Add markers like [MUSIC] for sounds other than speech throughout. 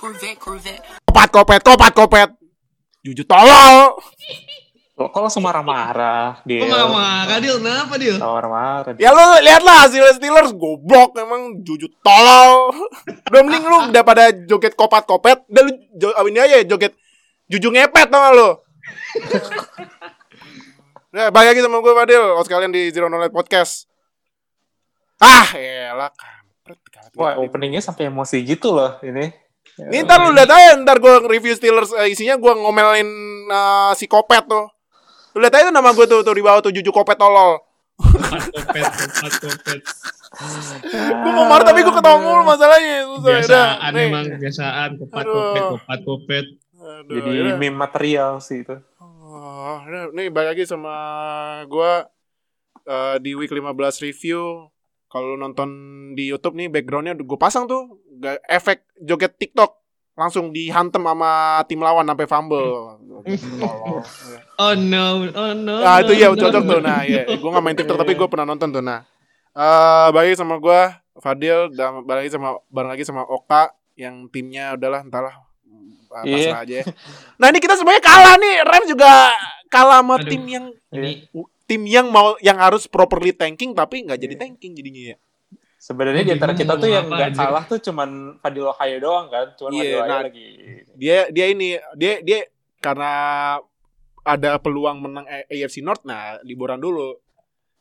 Corvette, Corvette. Kopat kopet, kopat kopet. Jujur tolol. Lo kok langsung marah-marah dia? Kok marah-marah Dil? Kenapa Dil? Marah-marah. dia. Ya lu lihatlah hasil Steelers goblok emang jujur tolol. Udah mending lu daripada joget kopat kopet, udah lu jo, ini aja joget jujur ngepet tau gak lu? Nah, [LAUGHS] balik lagi sama gue Fadil, oh sekalian di Zero Knowledge Podcast. Ah, elah kampret. Wah, openingnya sampai emosi gitu loh ini. Ini ntar lu lihat aja, ntar gue review Steelers eh, isinya gue ngomelin eh, si Kopet tuh. Lu lihat aja tuh nama gue tuh, tuh di bawah tuh Juju Kopet tolol. Kopet, kopat kopet. [LAUGHS] gue mau marah tapi gue ketawa mulu masalahnya. Susah, udah. Biasaan Nih. emang, biasaan. Kopat Aduh. kopet, kopat kopet. Aduh, Jadi yaudah. meme material sih itu. Oh, udah. nih balik lagi sama gue eh, di week 15 review. Kalau lu nonton di YouTube nih backgroundnya gue pasang tuh Gak, efek joget TikTok langsung dihantem sama tim lawan sampai fumble. Tolol. [LAUGHS] Oh no, oh no. Nah itu no, ya no, cocok no. tuh. Nah iya, gue gak main TikTok tapi gue pernah nonton tuh. Nah, eh balik sama gue Fadil dan balik lagi sama bareng lagi sama Oka yang timnya udahlah entahlah uh, Iya. pasrah aja. ya. Nah ini kita sebenarnya kalah nih. Rem juga kalah sama Aduh. tim yang Ini tim yang mau yang harus properly tanking tapi nggak jadi tanking jadinya ya. Sebenarnya di antara kita tuh yang nggak salah tuh cuman Fadil Ohio doang kan. Cuman Iya, Fadil nah, lagi. Dia dia ini dia dia karena ada peluang menang AFC North nah liburan dulu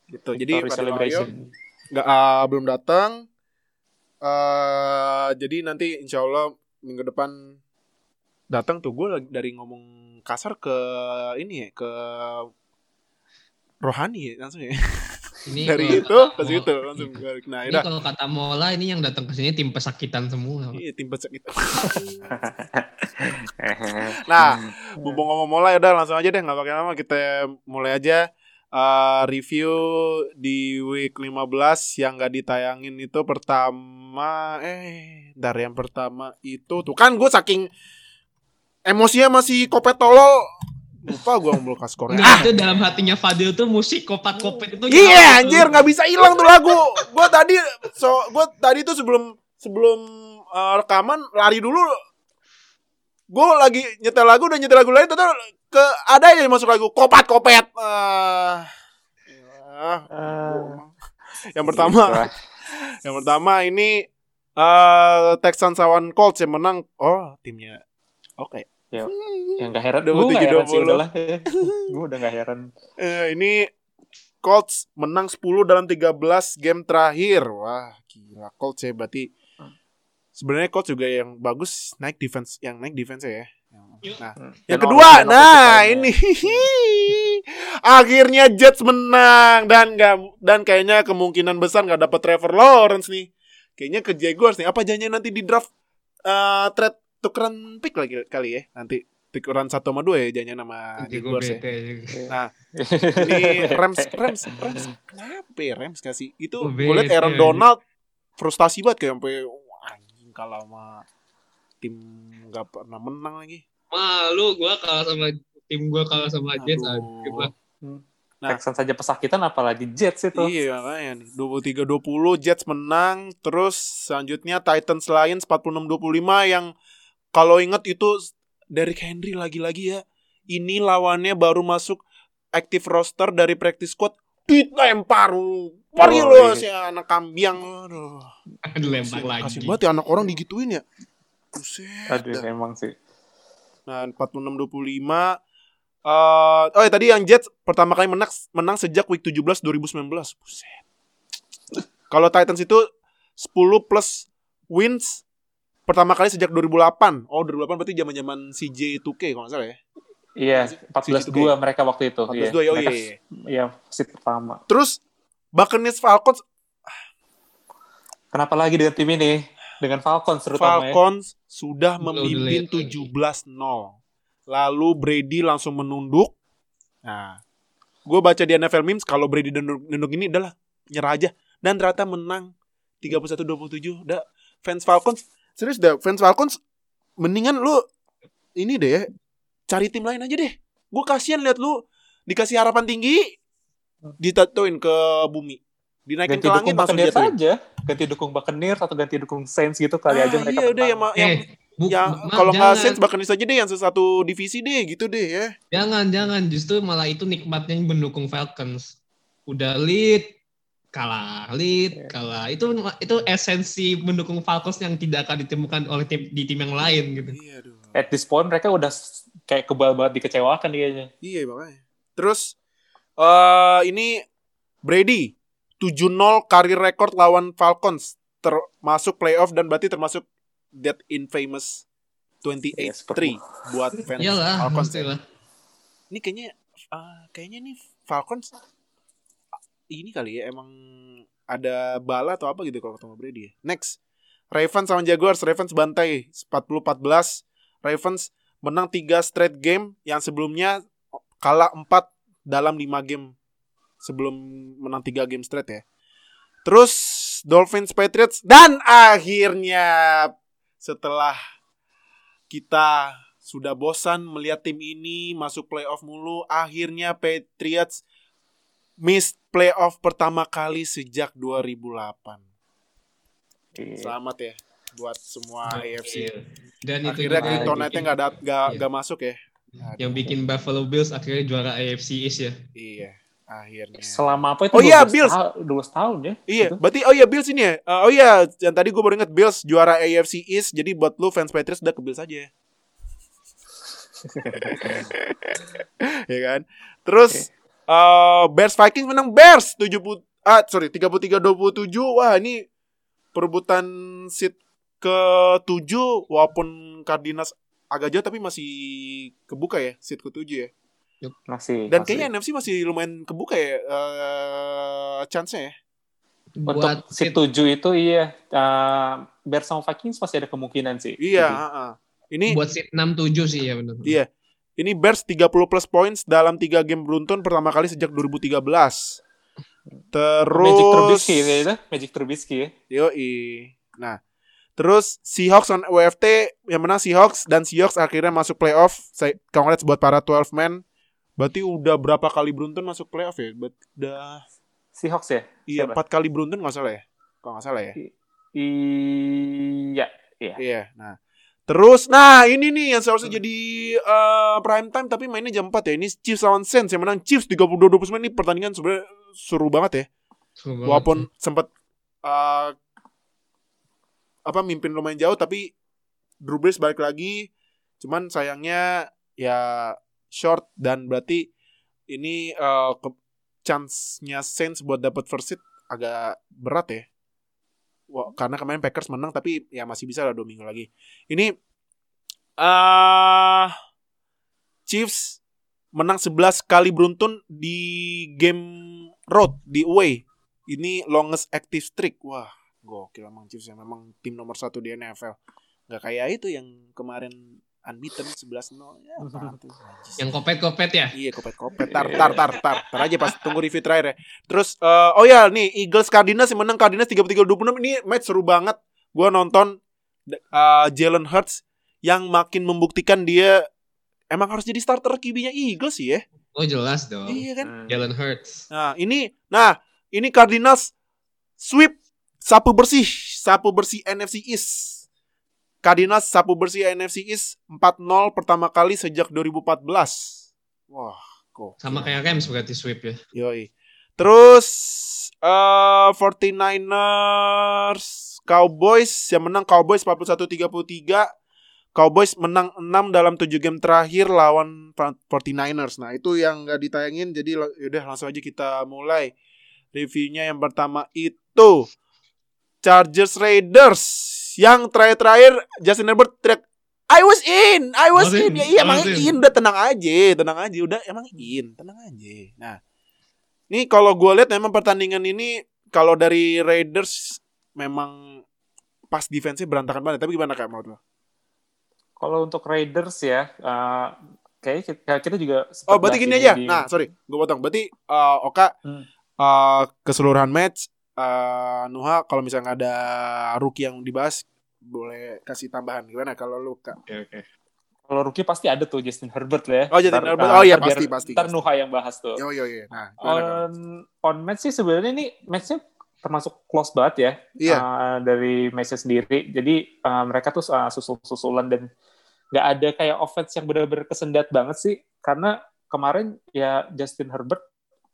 gitu. Jadi Fadil. Ohio nggak ah, belum datang. eh jadi nanti insya Allah minggu depan datang tuh gue lagi dari ngomong kasar ke ini ya ke rohani ya langsung ya [LAUGHS] ini dari kalau itu ke situ langsung balik. nah Ini kalau kata Mola ini yang datang ke sini tim pesakitan semua. iya tim pesek itu [LAUGHS] nah mumpung ngomong mulai udah langsung aja deh nggak pakai lama kita mulai aja Eh, review di week 15 yang nggak ditayangin itu pertama eh dari yang pertama itu tuh kan gue saking emosinya masih kopet tolol lupa gue ngomong kasih skornya Nah, itu dalam hatinya Fadil tuh musik kopat kopet itu Iya gimana anjir tuh? nggak bisa hilang tuh lagu. Gue tadi so gue tadi tuh sebelum sebelum eh, rekaman lari dulu. Gue lagi nyetel lagu udah nyetel lagu lain tuh ke ada yang masuk lagu kopat kopet. Eh, ya. yang pertama [LAUGHS] yang pertama ini eh Texans lawan Colts yang menang. Oh timnya oke. Yang gak heran, gue gak tujuh, heran dua sih puluh. udahlah. gue udah [LAUGHS] gak heran. Eh, ini Colts menang 10 dalam 13 game terakhir. Wah, gila Colts ya berarti sebenarnya Colts juga yang bagus naik defense yang naik defense ya. Nah, Hmm. yang Dan kedua, nah ini [LAUGHS] akhirnya Jets menang dan nggak dan kayaknya kemungkinan besar nggak dapat Trevor Lawrence nih. Kayaknya ke Jaguars nih. Apa janjian nanti di draft eh trade tukeran pick lagi kali ya nanti tukeran satu sama dua ya sama Gue Jaguars ya. Nah, ini Rams Rams Rams kenapa ya Rams kasih itu Oh, gue liat Aaron. Donald frustasi banget kayak sampai anjing kalah sama tim nggak pernah menang lagi. Malu gua kalah sama tim gua kalah sama Jets lah. Nah. Texans saja pesakitan apalagi Jets itu. Iya makanya nih 23-20 Jets menang terus selanjutnya Titans Lions 46-25 yang kalau inget itu Derrick Henry lagi-lagi ya ini lawannya baru masuk active roster dari practice squad dilempar pergi Oh, lo iya. si anak kambiang aduh Dilempar Kasih- lagi. kasih banget ya anak orang digituin ya Buset Aduh, dah. emang sih. Nah, 46-25 eh oh ya tadi yang Jets pertama kali menang menang sejak week 17 2019. Buset. Kalau Titans itu 10 plus wins pertama kali sejak 2008. Oh, 2008 berarti zaman-zaman CJ 2K kalau nggak salah ya. Iya, Situ 14-2 mereka waktu itu. 14-2 Iya, ya, oh mereka- iya, iya. Seat pertama. Terus Buccaneers Falcons Kenapa lagi dengan tim ini? Dengan Falcons terutama ya. Falcons sudah Udah memimpin late lagi. 17-0. Lalu Brady langsung menunduk. Nah, gue baca di NFL memes kalau Brady nunduk, nunduk ini adalah nyerah aja. Dan ternyata menang 31-27. Udah fans Falcons serius dah fans Falcons mendingan lu ini deh ya, cari tim lain aja deh. Gue kasihan lihat lu dikasih harapan tinggi ditatuin ke bumi. Dinaikin Ganti ke langit dukung langsung jatuhin. aja. Ganti dukung Buccaneers atau ganti dukung Saints gitu kali Ah, aja mereka iya udah yang, yang Eh, Buk- yang ma- kalau nggak. Saints Buccaneers aja deh yang satu divisi deh gitu deh ya. Jangan, jangan. Justru malah itu nikmatnya mendukung Falcons. Udah lead, kalah, lead, Iya. kalah. Itu itu esensi mendukung Falcons yang tidak akan ditemukan oleh tim di tim yang lain gitu. Iya aduh. At this point mereka udah kayak kebal banget dikecewakan kayaknya. Iya makanya. Terus eh ini Brady 7-0 karir record lawan Falcons termasuk playoff dan berarti termasuk that infamous 28-3 Iya, seperti- buat fans Iyalah, Falcons. ya. Ini kayaknya ah, kayaknya nih Falcons ini kali ya emang ada bala atau apa gitu kalau ketemu Brady ya. Next. Ravens sama Jaguars, Ravens bantai 40-14. Ravens menang 3 straight game yang sebelumnya kalah 4 dalam 5 game sebelum menang 3 game straight ya. Terus Dolphins Patriots dan akhirnya setelah kita sudah bosan melihat tim ini masuk playoff mulu, akhirnya Patriots miss playoff pertama kali sejak 2008. Iya. Selamat ya buat semua AFC. Iya. Dan itu Akhirnya yang Knight-nya bikin- nggak dat- nggak Iya. nggak masuk ya. yang bikin Buffalo Bills akhirnya juara AFC East ya. Iya, akhirnya. Selama apa itu? Oh iya, 12 Bills. 12 tahun ya. Iya, Gitu. berarti oh iya Bills ini ya. Uh, oh iya, yang tadi gue baru inget Bills juara AFC East. Jadi buat lu fans Patriots udah ke Bills aja. [LAUGHS] ya kan? Terus uh, Bears Vikings menang Bears 70 ah sorry 33-27. Wah, ini perebutan seat ke-7 walaupun Cardinals agak jauh tapi masih kebuka ya seat ke-7 ya. Masih. Dan masih. kayaknya NFC masih lumayan kebuka ya eh chance-nya ya. Untuk Buat si seat- 7 itu iya uh, Bears sama Vikings masih ada kemungkinan sih. Iya, Jadi, heeh. Ini buat seat 6-7 sih ya benar. Iya. Ini Bears 30 plus points dalam 3 game beruntun pertama kali sejak 2013. Terus Magic Trubisky ya, itu? Magic Trubisky ya. Yoi. Nah, terus Seahawks on WFT yang menang Seahawks dan Seahawks akhirnya masuk playoff. Saya congrats buat para 12 man. Berarti udah berapa kali beruntun masuk playoff ya? Bet, udah Seahawks ya? iya empat kali beruntun nggak salah ya? Kalau nggak salah ya. Iya. Iya. Iya. Nah, terus nah ini nih yang seharusnya jadi eh, prime time tapi mainnya jam 4 ya. Ini Chiefs lawan Saints yang menang Chiefs 32-29 ini pertandingan sebenarnya seru banget ya. Seru banget Walaupun sih. sempat eh, apa mimpin lumayan jauh tapi Drew Brees balik lagi. Cuman sayangnya ya short dan berarti ini eh, ke chance-nya Saints buat dapat first seed agak berat ya. Wah, karena kemarin Packers menang tapi ya masih bisa lah dua minggu lagi. Ini ah Chiefs menang 11 kali beruntun di game road di away. Ini longest active streak. Wah, gokil emang Chiefs yang memang tim nomor satu di NFL. Gak kayak itu yang kemarin unbeaten 11-0. Ya, [LAUGHS] tuh. Yang kopet-kopet ya. Iya kopet-kopet tar tar tar tar tar aja pas tunggu review terakhir ya. Terus eh, oh ya nih Eagles Cardinals yang menang Cardinals 33-26 ini match seru banget. Gua nonton eh, Jalen Hurts yang makin membuktikan dia emang harus jadi starter QB-nya Eagles sih ya. Oh jelas dong. Iya kan? Hmm. Jalen Hurts. Nah, ini nah, ini Cardinals sweep sapu bersih, sapu bersih NFC East. Cardinals sapu bersih NFC East 4-0 pertama kali sejak 2014. Wah, kok. Sama kayak Rams berarti sweep ya. Yoi. Terus eh 49ers Cowboys yang menang Cowboys 41-33. Cowboys menang 6 dalam 7 game terakhir lawan 49ers. Nah, itu yang nggak ditayangin jadi yaudah langsung aja kita mulai. Reviewnya yang pertama itu Chargers Raiders yang terakhir-terakhir Justin Herbert teriak I was in, I was Was in. in, Ya, iya, emang in. in. Udah tenang aja, tenang aja. Udah emang in, tenang aja. Nah, ini kalau gue lihat memang pertandingan ini kalau dari Raiders memang pas defense-nya berantakan banget. Tapi gimana kayak menurut lo? Kalau untuk Raiders ya, uh, kayaknya kita, juga Oh, berarti gini ini aja. di- Nah, sorry, gue potong. Berarti uh, Oka Hmm. uh, keseluruhan match uh, Nuha kalau misalnya ada rookie yang dibahas boleh kasih tambahan gimana kalau lu Kak? Oke oke. kalau rookie pasti ada tuh Justin Herbert lah ya. Oh, Justin Ntar, Herbert. uh, Oh iya, ntar pasti, biar- pasti, Ntar. Nuha yang bahas tuh. Yo yo yo. Nah? On on match sih sebenarnya ini matchnya termasuk close banget ya Iya. uh, dari Messi sendiri. Jadi uh, mereka tuh uh, susul-susulan dan nggak ada kayak offense yang benar-benar kesendat banget sih. Karena kemarin ya Justin Herbert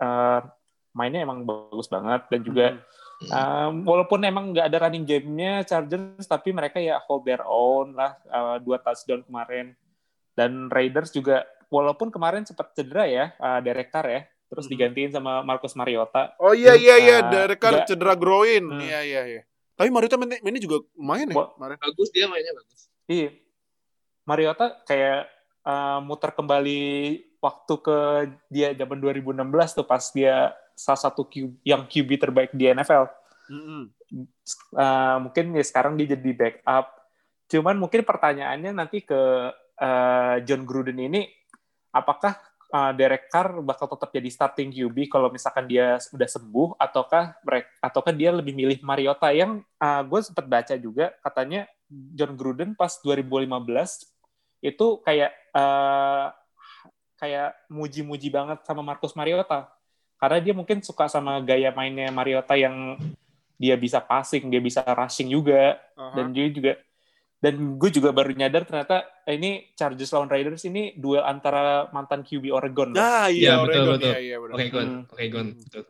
uh, mainnya emang bagus banget dan juga Hmm. um, walaupun emang nggak ada running game-nya Chargers, tapi mereka ya hold their own lah uh, dua touchdown kemarin. Dan Raiders juga walaupun kemarin sempat cedera ya uh, Derek Carr ya, terus Mhm. digantiin sama Marcus Mariota. Oh iya iya iya, Ah, Derek Carr nggak- cedera groin. Hmm. Iya iya iya. Tapi Mariota mainnya, mainnya juga lumayan ya kemarin. Bagus dia mainnya bagus. Iya. Mariota kayak uh, muter kembali waktu ke dia zaman 2016 tuh pas dia salah satu Q, yang QB terbaik di NFL. Mm-mm. Uh, mungkin ya sekarang dia jadi backup. Cuman mungkin pertanyaannya nanti ke uh, John Gruden ini, apakah uh, Derek Carr bakal tetap jadi starting QB kalau misalkan dia sudah sembuh, ataukah mereka, ataukah dia lebih milih Mariota yang uh, gue sempat baca juga katanya John Gruden pas 2015 itu kayak uh, kayak muji-muji banget sama Marcus Mariota karena dia mungkin suka sama gaya mainnya Mariota yang dia bisa passing, dia bisa rushing juga, Aha. dan dia juga dan gue juga baru nyadar ternyata eh, ini Chargers lawan Raiders ini duel antara mantan QB Oregon. loh. Nah, iya, Iya, betul, Oregon. betul. Iya, iya, benar. Oke, Gon. Hmm. Oke, Gon. Hmm. Betul.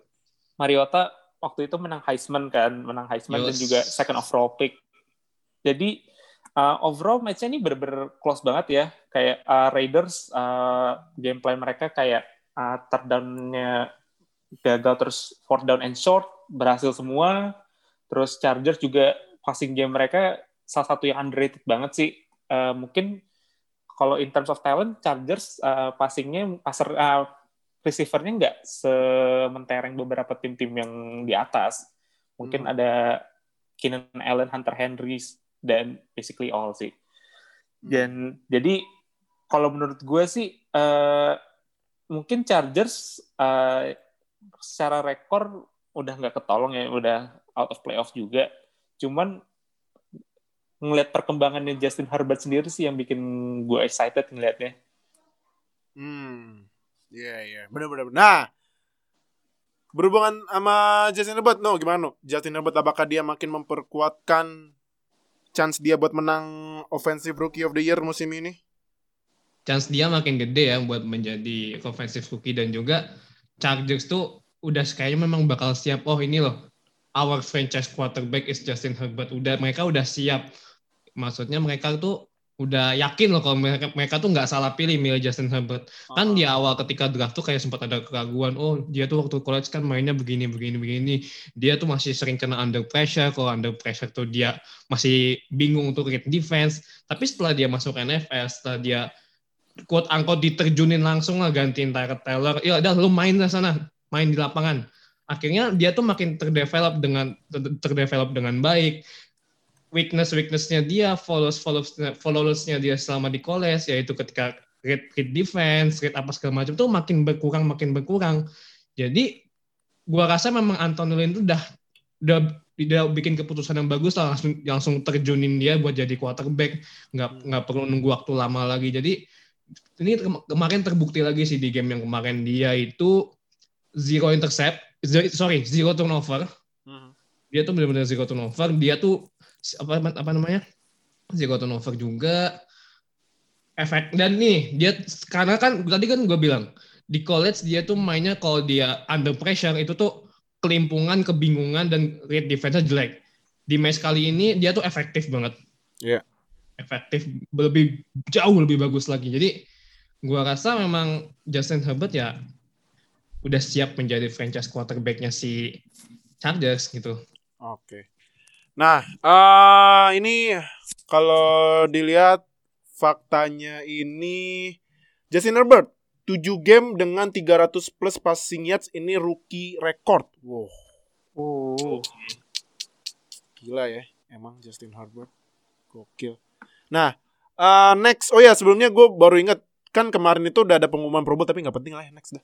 Mariota waktu itu menang Heisman kan, menang Heisman dan Yes. juga second overall pick. Jadi uh, overall match ini bener-bener close banget ya. Kayak uh, Raiders uh, gameplay mereka kayak uh, gagal terus fourth down and short berhasil semua. Terus Chargers juga passing game mereka salah satu yang underrated banget sih. Uh, mungkin kalau in terms of talent Chargers uh, passingnya passer uh, receiver-nya nggak sementereng beberapa tim-tim yang di atas. Mungkin Hmm. ada Keenan Allen, Hunter Henry, dan basically all sih. Dan jadi kalau menurut gue sih eh, mungkin Chargers eh, secara rekor udah nggak ketolong ya, udah out of playoff juga. Cuman ngelihat perkembangannya Justin Herbert sendiri sih yang bikin gue excited ngelihatnya. Hmm. Iya, iya. Benar benar. benar. Nah, berhubungan sama Justin Herbert, no, gimana no? Justin Herbert apakah dia makin memperkuatkan chance dia buat menang Offensive Rookie of the Year musim ini? Chance dia makin gede ya buat menjadi offensive rookie dan juga Chargers tuh udah kayaknya memang bakal siap. Oh ini loh, our franchise quarterback is Justin Herbert. Udah mereka udah siap. Maksudnya mereka tuh udah yakin loh kalau mereka mereka tuh nggak salah pilih milih Justin Herbert. Kan di awal ketika draft tuh kayak sempat ada keraguan. Oh dia tuh waktu college kan mainnya begini begini begini. Dia tuh masih sering kena under pressure. Kalau under pressure tuh dia masih bingung untuk read defense. Tapi setelah dia masuk NFL, setelah dia quote unquote diterjunin langsung lah gantiin Tyrod Taylor. Ya udah lu main lah sana, main di lapangan. Akhirnya dia tuh makin terdevelop dengan ter- terdevelop dengan baik. Weakness weaknessnya dia, follows follows followersnya dia selama di college yaitu ketika read, read defense, read apa segala macam tuh makin berkurang makin berkurang. Jadi gua rasa memang Anthony Lynn tuh udah udah dia bikin keputusan yang bagus langsung langsung terjunin dia buat jadi quarterback nggak nggak perlu nunggu waktu lama lagi jadi ini kem- kemarin terbukti lagi sih di game yang kemarin. Dia itu zero intercept zero- sorry zero turnover. Hmm. dia tuh benar-benar zero turnover. Dia tuh apa apa namanya? Zero turnover juga. Efek dan nih dia karena kan tadi kan gue bilang di college dia tuh mainnya kalau dia under pressure itu tuh kelimpungan kebingungan dan read defense jelek. Di match kali ini dia tuh efektif banget. Iya. efektif lebih jauh lebih bagus lagi. Jadi gua rasa memang Justin Herbert ya udah siap menjadi franchise quarterbacknya si Chargers gitu Oke. Nah, eh ini kalau dilihat faktanya ini Justin Herbert 7 game dengan 300 plus passing yards ini rookie record. Wow, Oh. gila ya. Emang Justin Herbert gokil. Nah, eh next oh ya sebelumnya gue baru inget kan kemarin itu udah ada pengumuman Pro Bowl tapi nggak penting lah ya next dah.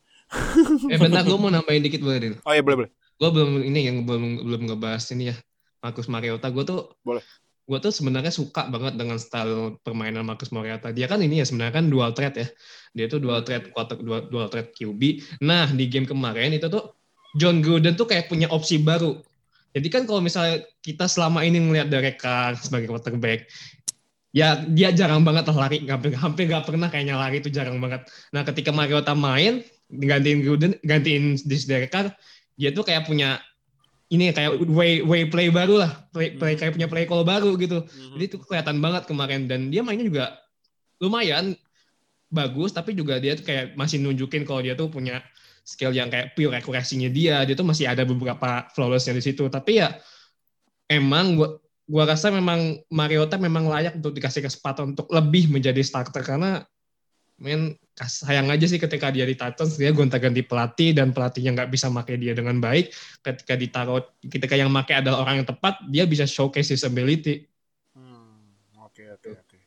eh bentar gue mau nambahin dikit boleh Din Oh ya boleh boleh. gue belum ini yang belum belum ngebahas ini ya Marcus Mariota gue tuh Boleh. gue tuh sebenarnya suka banget dengan style permainan Marcus Mariota dia kan ini ya sebenarnya kan dual threat ya dia tuh dual threat quarter dual, dual threat QB nah di game kemarin itu tuh John Gruden tuh kayak punya opsi baru Jadi kan kalau misalnya kita selama ini ngelihat Derek Carr sebagai quarterback, ya dia jarang banget lah lari, hampir hampir nggak pernah kayaknya lari itu jarang banget. Nah ketika Mariota main, gantiin Gruden, gantiin Derek Carr, dia tuh kayak punya ini kayak way way play baru lah, play, play kayak punya play call baru gitu. Mhm. Jadi itu kelihatan banget kemarin dan dia mainnya juga lumayan bagus, tapi juga dia tuh kayak masih nunjukin kalau dia tuh punya skill yang kayak pure accuracy-nya dia, dia tuh masih ada beberapa flawless-nya di situ. Tapi ya emang gua gua rasa memang Mariota memang layak untuk dikasih kesempatan untuk lebih menjadi starter karena kas- sayang aja sih ketika dia di Titans dia gonta-ganti pelatih dan pelatihnya nggak bisa pakai dia dengan baik ketika ditaruh ketika yang pakai adalah orang yang tepat dia bisa showcase his ability Hmm, Oke oke.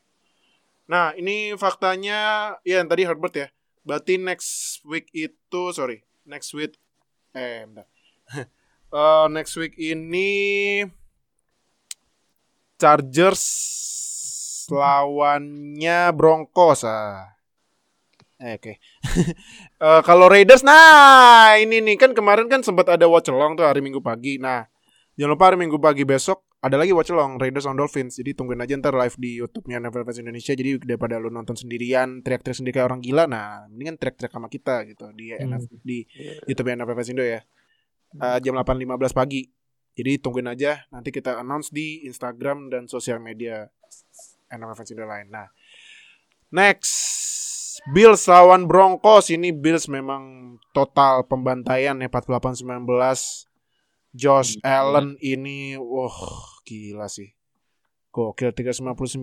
Nah ini faktanya ya yang tadi Herbert ya. Berarti next week itu sorry next week eh bentar. [LAUGHS] Eh, next week ini Chargers lawannya Broncos ah. Eh, Oke. [LAUGHS] Eh, kalau Raiders nah ini nih kan kemarin kan sempat ada watch along tuh hari Minggu pagi. Nah, jangan lupa hari Minggu pagi besok ada lagi watch along Raiders on Dolphins. Jadi tungguin aja ntar live di YouTube-nya NFL Fans Indonesia. Jadi daripada lu nonton sendirian, teriak-teriak sendiri kayak orang gila, nah mendingan teriak-teriak sama kita gitu di Hmm. NF di YouTube NFL Fans Indo ya. Eh, jam 8.15 pagi. Jadi tungguin aja nanti kita announce di Instagram dan sosial media NFL Fans Indo lain. Nah, next Bills lawan Broncos ini Bills memang total pembantaian ya 48-19. Josh Gila. Allen ini wah gila sih. Gokil 359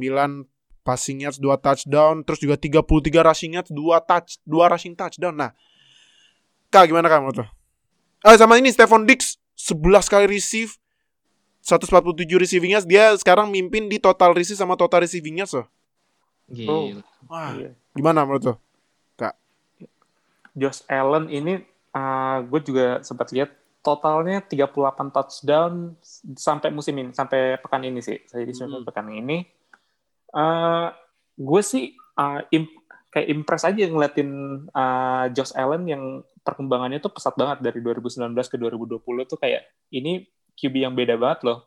passing yards 2 touchdown terus juga 33 rushing yards 2 touch 2 rushing touchdown. Nah, Kak gimana kamu tuh? Ah sama ini Stephon Diggs 11 kali receive 147 receiving yards dia sekarang mimpin di total receive sama total receiving yards loh. gila Wah, Iya. gimana menurut tuh? Josh Allen ini gue juga sempat lihat totalnya 38 touchdown sampai musim ini sampai pekan ini sih. Jadi sampai Hmm. pekan ini gue sih uh, im- kayak impress aja ngeliatin uh, Josh Allen yang perkembangannya tuh pesat banget dari 2019 ke 2020 tuh kayak ini QB yang beda banget loh.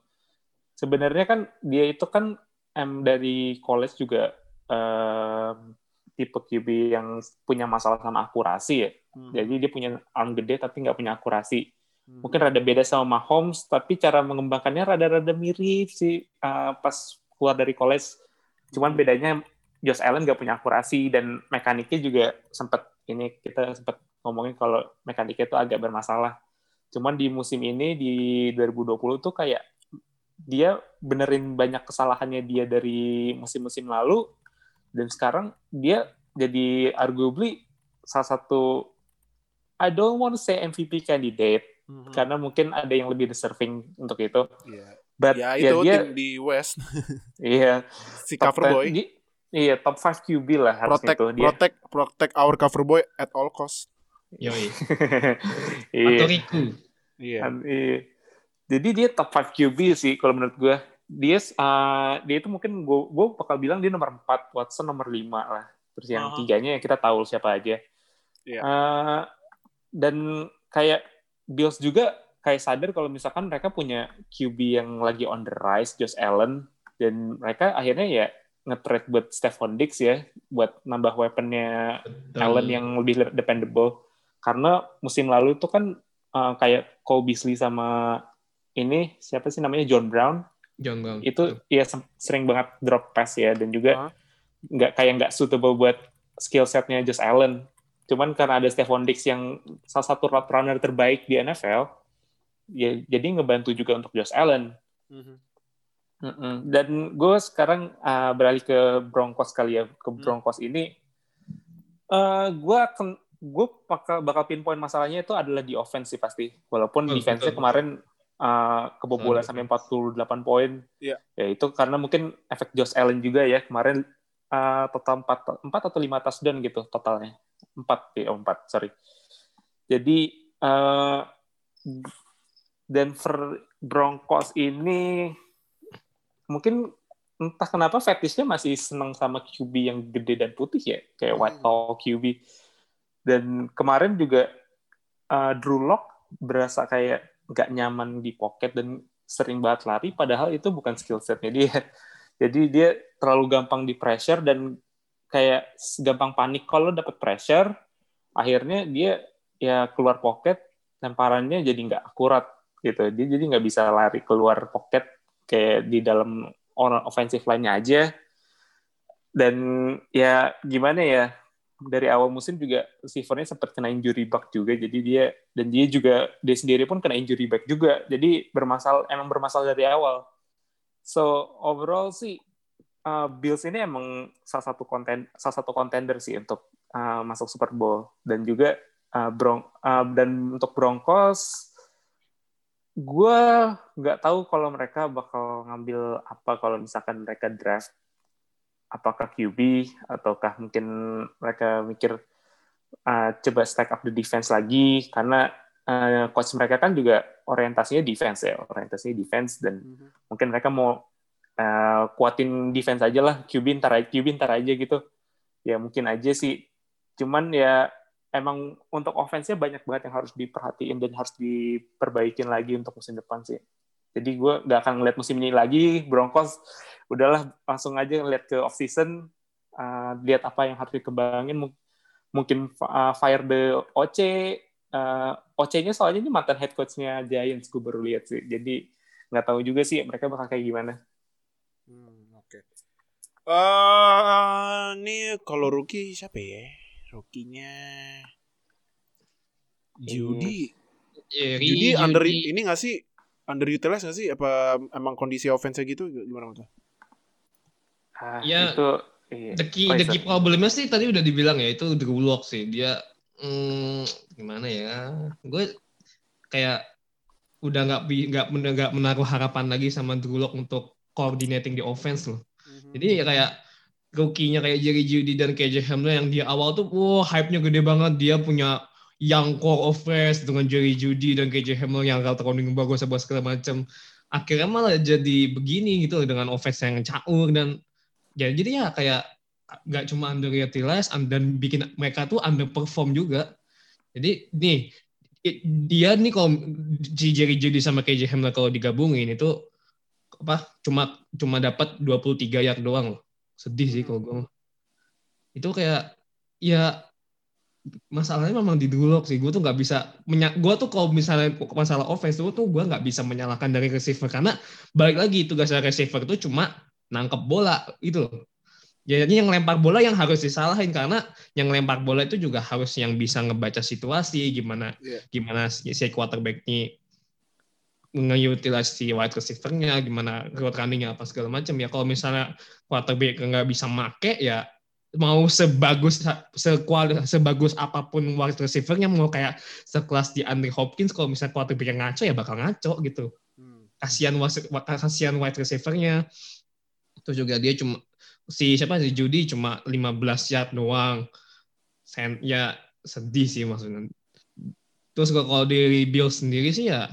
Sebenarnya kan dia itu kan em dari college juga em, tipe QB yang punya masalah sama akurasi ya. Hmm. Jadi dia punya arm gede tapi nggak punya akurasi. Mungkin rada beda sama Mahomes, tapi cara mengembangkannya rada-rada mirip sih uh, pas keluar dari college. Cuman bedanya Josh Allen nggak punya akurasi dan mekaniknya juga sempat ini kita sempat ngomongin kalau mekaniknya itu agak bermasalah. Cuman di musim ini di 2020 tuh kayak dia benerin banyak kesalahannya dia dari musim-musim lalu dan sekarang dia jadi arguably salah satu I don't want to say MVP candidate Mhm. karena mungkin ada yang lebih deserving untuk itu. Iya. But Ya ya, itu dia tim di West [LAUGHS] iya si cover 10 boy di- iya top 5 QB lah harusnya protect itu dia. protect protect our cover boy at all cost. Yoi [LAUGHS] iya. atau Riku Iya. Iya. Jadi dia top 5 QB sih kalau menurut gue. Dia uh, dia itu mungkin gue gue bakal bilang dia nomor 4, Watson nomor 5 lah. Terus yang Aha. tiganya ya kita tahu siapa aja. Iya. Uh, dan kayak Bills juga kayak sadar kalau misalkan mereka punya QB yang lagi on the rise, Josh Allen, dan mereka akhirnya ya nge-trade buat Stephon Diggs ya, buat nambah weaponnya Betul. Allen yang lebih dependable. Karena musim lalu itu kan uh, kayak Cole Beasley sama ini siapa sih namanya John Brown John Brown itu ya sering banget drop pass ya dan juga Hah? nggak kayak nggak suitable buat skill setnya Josh Allen. Cuman karena ada Stephon Diggs yang salah satu route runner terbaik di NFL, ya jadi ngebantu juga untuk Josh Allen. Mhm. Mm-mm. Dan gue sekarang uh, beralih ke Broncos kali ya ke Hmm. Broncos ini. Uh, gue akan gue bakal bakal pinpoint masalahnya itu adalah di offense sih pasti. Walaupun Betul, defense-nya betul. kemarin uh, kebobolan sampai 48 poin. Iya. Ya itu karena mungkin efek Josh Allen juga ya kemarin uh, total 4 4 atau 5 touchdown gitu totalnya. 4 ya, oh, 4, sorry. Jadi uh, Denver Broncos ini mungkin entah kenapa fetishnya masih senang sama QB yang gede dan putih ya, kayak white tall QB. Dan kemarin juga uh, Drew Lock berasa kayak nggak nyaman di pocket dan sering banget lari padahal itu bukan skill setnya dia. [LAUGHS] Jadi dia terlalu gampang di pressure dan kayak gampang panik. Kalau dapat pressure akhirnya dia ya keluar pocket lemparannya jadi nggak akurat gitu. Dia jadi nggak bisa lari keluar pocket kayak di dalam offensive line-nya aja. Dan ya gimana ya dari awal musim juga receivernya sempat kena injury bug juga jadi dia dan dia juga dia sendiri pun kena injury bug juga jadi bermasalah emang bermasalah dari awal. So overall sih uh, Bills ini emang salah satu konten salah satu contender sih untuk uh, masuk Super Bowl. Dan juga uh, Bron uh, dan untuk Broncos gue nggak tahu kalau mereka bakal ngambil apa kalau misalkan mereka draft apakah QB ataukah mungkin mereka mikir uh, coba stack up the defense lagi karena uh, coach mereka kan juga orientasinya defense ya orientasinya defense dan mm-hmm. mungkin mereka mau uh, kuatin defense aja lah QB ntar aja QB ntar aja gitu. Ya mungkin aja sih. Cuman ya emang untuk offense-nya banyak banget yang harus diperhatiin dan harus diperbaikin lagi untuk musim depan sih jadi gue gak akan ngeliat musim ini lagi Broncos. Udahlah langsung aja lihat ke off season uh, lihat apa yang harus dikembangin. Mungkin uh, fire the OC uh, OC-nya soalnya ini mantan head coach-nya Giants gue baru lihat sih. Jadi nggak tahu juga sih mereka bakal kayak gimana. Hmm, oke. Okay. uh, ini kalau rookie siapa ya? Rookie-nya Judy. Jerry, Judy under ini nggak sih underutilized nggak sih? Apa emang kondisi offense gitu? Gimana tuh Ah, ya, itu iya, the key, the key problemnya sih tadi udah dibilang ya itu Drew Lock sih. Dia hmm, gimana ya? Gue kayak udah nggak nggak nggak menaruh harapan lagi sama Drew Lock untuk coordinating di offense loh. Mm-hmm. jadi ya kayak rookie-nya kayak Jerry Judy dan KJ Hamler yang di awal tuh wah hype-nya gede banget. Dia punya young core offense dengan Jerry Judy dan KJ Hamler yang route running bagus segala macam akhirnya malah jadi begini gitu dengan offense yang caur dan ya jadi ya kayak nggak cuma underutilized dan bikin mereka tuh underperform juga. Jadi nih dia nih kalau si Jerry Judy sama KJ Hamler kalau digabungin itu apa cuma cuma dapat 23 yard doang loh. Sedih sih kalau gue itu kayak ya masalahnya memang di dulu sih gue tuh nggak bisa gue tuh kalau misalnya masalah offense tuh tuh gue nggak bisa menyalahkan dari receiver karena balik lagi tugasnya receiver itu cuma nangkep bola itu loh. Jadi yang lempar bola yang harus disalahin karena yang lempar bola itu juga harus yang bisa ngebaca situasi gimana yeah. gimana si, si quarterback ini nge-utilize wide receiver-nya, gimana route running-nya apa segala macam ya. Kalau misalnya quarterback nggak bisa make ya mau sebagus sekual sebagus apa pun wide receiver-nya mau kayak sekelas di Andre Hopkins kalau misalnya quarterback yang ngaco ya bakal ngaco gitu. Hmm. Kasihan kasihan wide receiver-nya Terus juga dia cuma si siapa si Judy cuma 15 yard doang. Sen, ya sedih sih maksudnya. Terus kalau di Bills sendiri sih ya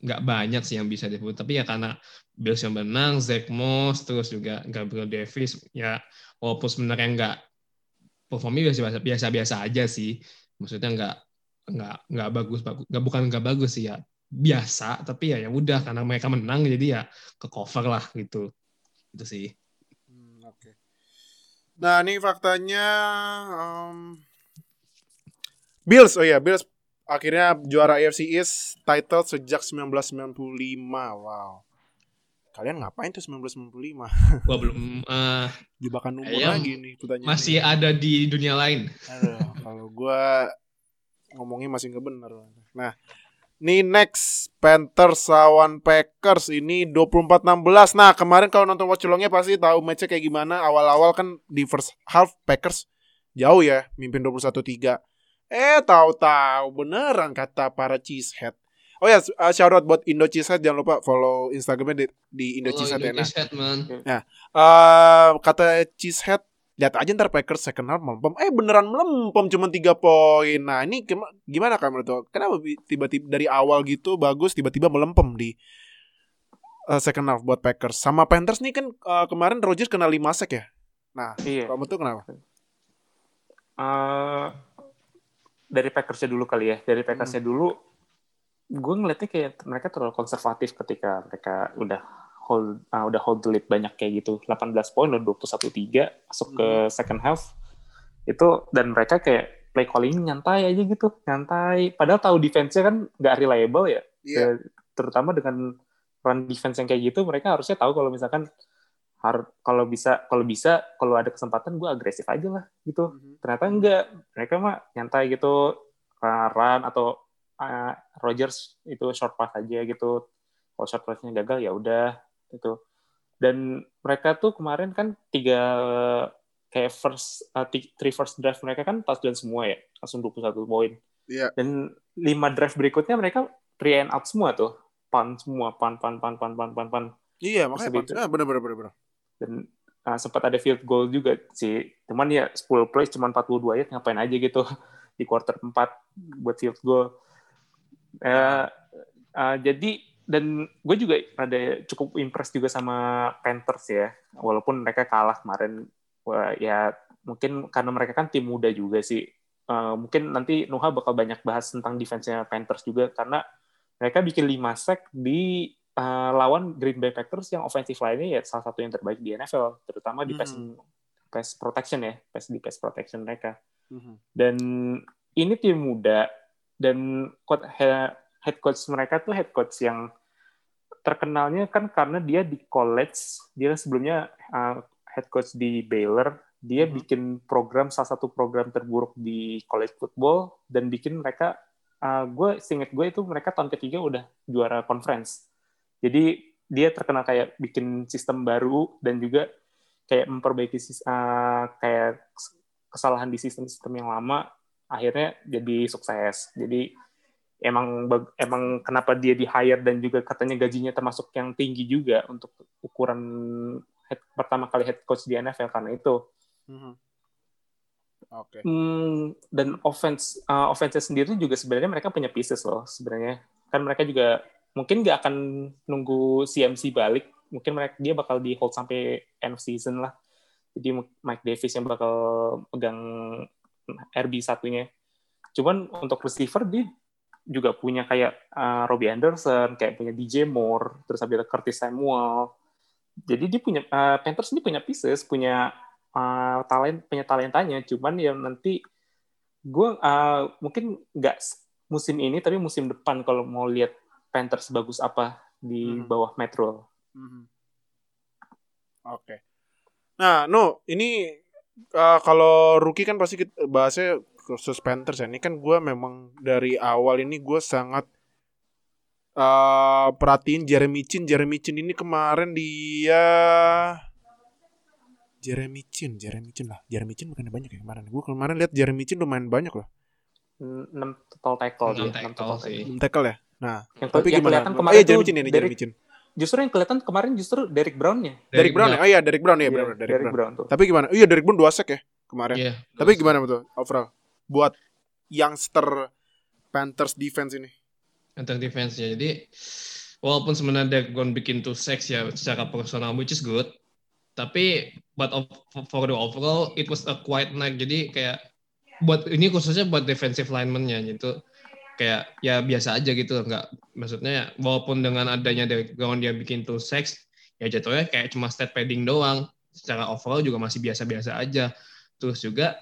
nggak banyak sih yang bisa disebut. Tapi ya karena Bills yang menang, Zach Moss, terus juga Gabriel Davis, ya walaupun sebenarnya nggak performnya biasa biasa biasa aja sih. Maksudnya nggak nggak nggak bagus bagus nggak bukan nggak bagus sih ya. Biasa tapi ya ya udah karena mereka menang jadi ya ke cover lah gitu. Itu sih. Hmm, oke. Okay. nah ini faktanya um, Bills. Oh ya Bills akhirnya juara AFC East title sejak 1995 wow kalian ngapain tuh 1995 gua belum uh, jebakan umur lagi nih pertanyaan masih ini. ada di dunia lain Aduh, kalau gua ngomongnya masih nggak bener nah Nih next Panthers lawan Packers ini 24-16. Nah, kemarin kalau nonton Watch Longnya pasti tahu matchnya kayak gimana. Awal-awal kan di first half Packers jauh ya, mimpin 21-3. Eh, tahu-tahu beneran kata para cheesehead. Oh ya, uh, shout out buat Indo Cheesehead jangan lupa follow Instagramnya di, di Indo Cheesehead ya. Nah, nah uh, kata Cheesehead lihat aja ntar Packers second half melempem. Eh beneran melempem cuma tiga poin. Nah ini gimana kan menurut kenapa tiba-tiba dari awal gitu bagus tiba-tiba melempem di uh, second half buat Packers? Sama Panthers nih kan uh, kemarin Rodgers kena lima sek ya? Nah iya. kamu tuh kenapa? Uh, dari Packersnya dulu kali ya. Dari Packersnya hmm. dulu gue ngeliatnya kayak mereka terlalu konservatif ketika mereka udah hold uh, udah hold the lead banyak kayak gitu 18 poin udah 21-3 masuk ke Hmm. second half itu dan mereka kayak play calling nyantai aja gitu nyantai padahal tahu defense-nya kan nggak reliable ya Iya. Ya, terutama dengan run defense yang kayak gitu mereka harusnya tahu kalau misalkan har kalau bisa kalau bisa kalau ada kesempatan gue agresif aja lah gitu Mhm. ternyata enggak mereka mah nyantai gitu run atau uh, Rogers itu short pass aja gitu kalau short passnya gagal ya udah gitu dan mereka tuh kemarin kan tiga kayak first uh, three first drive mereka kan touchdown semua ya langsung 21 poin Iya. dan lima drive berikutnya mereka three and out semua tuh pan semua pan pan pan pan pan pan pan Iya, makanya. Pak. Ah, bener bener bener bener. dan uh, sempat ada field goal juga sih. Cuman ya 10 plays cuman 42 ya ngapain aja gitu [LAUGHS] di quarter 4 buat field goal. Eh, uh, jadi dan gue juga ada cukup impress juga sama Panthers ya. Walaupun mereka kalah kemarin Wah, ya mungkin karena mereka kan tim muda juga sih. Eh, mungkin nanti Nuha bakal banyak bahas tentang defense-nya Panthers juga karena mereka bikin 5 sack di uh, lawan Green Bay Packers yang offensive line-nya ya salah satu yang terbaik di NFL, terutama di pass, Hmm. pass protection ya, pass di pass protection mereka. Mhm. Dan ini tim muda dan head coach mereka tuh head coach yang terkenalnya kan karena dia di college, dia sebelumnya uh, head coach di Baylor, dia Mhm. bikin program salah satu program terburuk di college football dan bikin mereka uh, gue seinget gue itu mereka tahun ketiga udah juara conference. Jadi dia terkenal kayak bikin sistem baru dan juga kayak memperbaiki uh, kayak kesalahan di sistem-sistem yang lama akhirnya jadi sukses. Jadi emang emang kenapa dia di hire dan juga katanya gajinya termasuk yang tinggi juga untuk ukuran head, pertama kali head coach di NFL karena itu. Mhm. Oke. Hmm, dan offense uh, offense sendiri juga sebenarnya mereka punya pieces loh sebenarnya. Kan mereka juga mungkin nggak akan nunggu CMC balik, mungkin mereka dia bakal di hold sampai end of season lah. Jadi Mike Davis yang bakal pegang RB satunya. Cuman untuk receiver dia juga punya kayak uh, Robbie Anderson, kayak punya DJ Moore, terus ada Curtis Samuel. Jadi dia punya uh, Panthers ini punya pieces, punya uh, talent punya talentanya cuman yang nanti gue uh, mungkin nggak musim ini tapi musim depan kalau mau lihat Panthers bagus apa di Hmm. bawah Metro Mhm. Oke. Nah, no, ini uh, kalau rookie kan pasti kita bahasnya khusus Panthers ya. Ini kan gue memang dari awal ini gue sangat uh, perhatiin Jeremy Chin. Jeremy Chin ini kemarin dia Jeremy Chin, Jeremy Chin lah. Jeremy Chin bukannya banyak ya kemarin. Gue kemarin lihat Jeremy Chin lumayan banyak loh. 6 total tackle dia, Enam enam tackle total sih. tackle. Belum tackle ya. Nah, yang, tapi yang gimana? kelihatan Oh kemarin iya tuh Jeremy Chin ini, Jeremy Chin. Justru yang kelihatan kemarin justru Derek Brown ya Derek Brown ya? Oh iya, Derek Brown ya, Iya, benar Derek, Derek Brown. Brown tuh Tapi gimana? Iya, Derek Brown dua sack ya kemarin. Iya. Tapi gimana betul overall buat youngster Panthers defense ini? Antar defense ya. Jadi walaupun sebenarnya Derek Brown bikin two sacks ya secara personal which is good. Tapi but of, for the overall it was a quiet night. Jadi kayak buat ini khususnya buat defensive lineman-nya gitu. Kayak ya biasa aja gitu nggak maksudnya walaupun dengan adanya Brown dia bikin two sacks ya jatuhnya kayak cuma stat padding doang. Secara overall juga masih biasa-biasa aja. Terus juga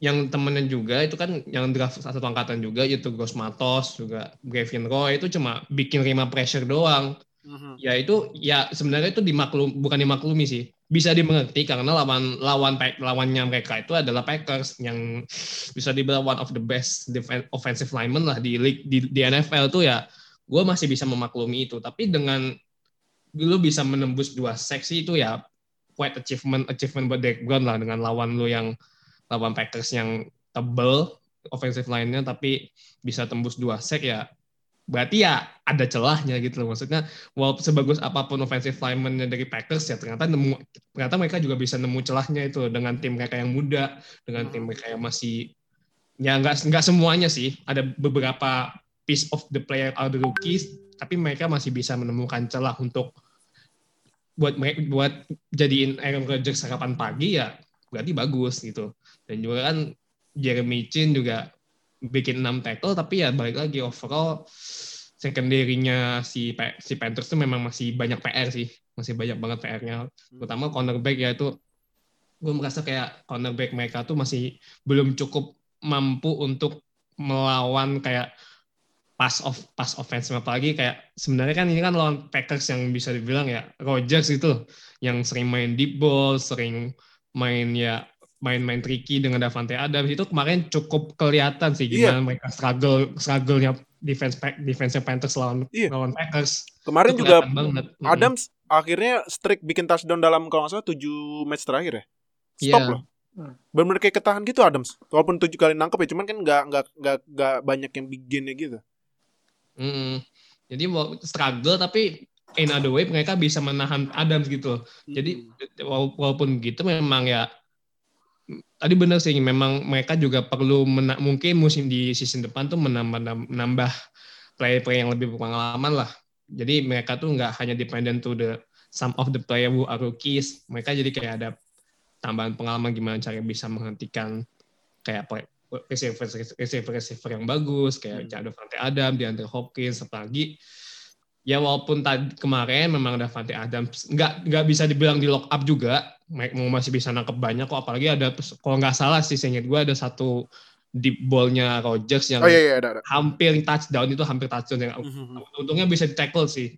yang temennya juga itu kan yang draft satu angkatan juga itu Ghost Matos juga Gavin Roy itu cuma bikin rima pressure doang ya itu ya sebenarnya itu dimaklum bukan dimaklumi sih bisa dimengerti karena lawan lawan lawannya mereka itu adalah Packers yang bisa dibilang one of the best offensive lineman lah di league di, di NFL tuh ya gue masih bisa memaklumi itu. Tapi dengan lu bisa menembus dua seksi itu ya quite achievement achievement buat Derek Brown lah dengan lawan lu yang lawan Packers yang tebel offensive line-nya tapi bisa tembus dua sek ya berarti ya ada celahnya gitu loh. Maksudnya walaupun sebagus apa pun offensive lineman-nya dari Packers ya ternyata nemu ternyata mereka juga bisa nemu celahnya itu dengan tim mereka yang muda dengan tim mereka yang masih ya nggak nggak semuanya sih. Ada beberapa piece of the player are the rookies tapi mereka masih bisa menemukan celah untuk buat buat jadiin Aaron Rodgers sarapan pagi ya berarti bagus gitu. Dan juga kan Jeremy Chin juga bikin 6 tackle tapi ya balik lagi overall secondary-nya si si Panthers tuh memang masih banyak PR sih. Masih banyak banget PR-nya terutama cornerback ya itu gue merasa kayak cornerback mereka tuh masih belum cukup mampu untuk melawan kayak pass off pass offense apalagi kayak sebenarnya kan ini kan lawan Packers yang bisa dibilang ya Rodgers itu yang sering main deep ball, sering main ya main-main tricky dengan Davante Adams itu kemarin cukup kelihatan sih Iya. gimana mereka struggle struggle-nya defense pack defense Panthers lawan Iya. lawan Packers. Kemarin Itu juga banget. Adams akhirnya streak bikin touchdown dalam kalau nggak salah 7 match terakhir ya. Stop Iya. loh. Bener-bener kayak ketahan gitu Adams. Walaupun tujuh kali nangkep ya, cuman kan nggak nggak nggak nggak banyak yang bikinnya gitu. Mm-mm. Jadi mau struggle tapi in other way mereka bisa menahan Adams gitu. Jadi wala- walaupun gitu memang ya tadi benar sih memang mereka juga perlu mena- mungkin musim di season depan tuh menambah menambah player-player yang lebih berpengalaman lah. Jadi mereka tuh nggak hanya dependent to the some of the player who are rookies. Mereka jadi kayak ada tambahan pengalaman gimana cara bisa menghentikan kayak play- receiver receiver receiver yang bagus kayak Hmm. Davante Adams, DeAndre Hopkins, apalagi ya walaupun tadi kemarin memang Davante Adams nggak nggak bisa dibilang di lock up juga Mike mau masih bisa nangkep banyak kok apalagi ada kalau nggak salah sih seingat gue ada satu deep ballnya Rodgers yang Oh iya iya ada ada. hampir touchdown itu hampir touchdown yang Mhm. untungnya bisa di tackle sih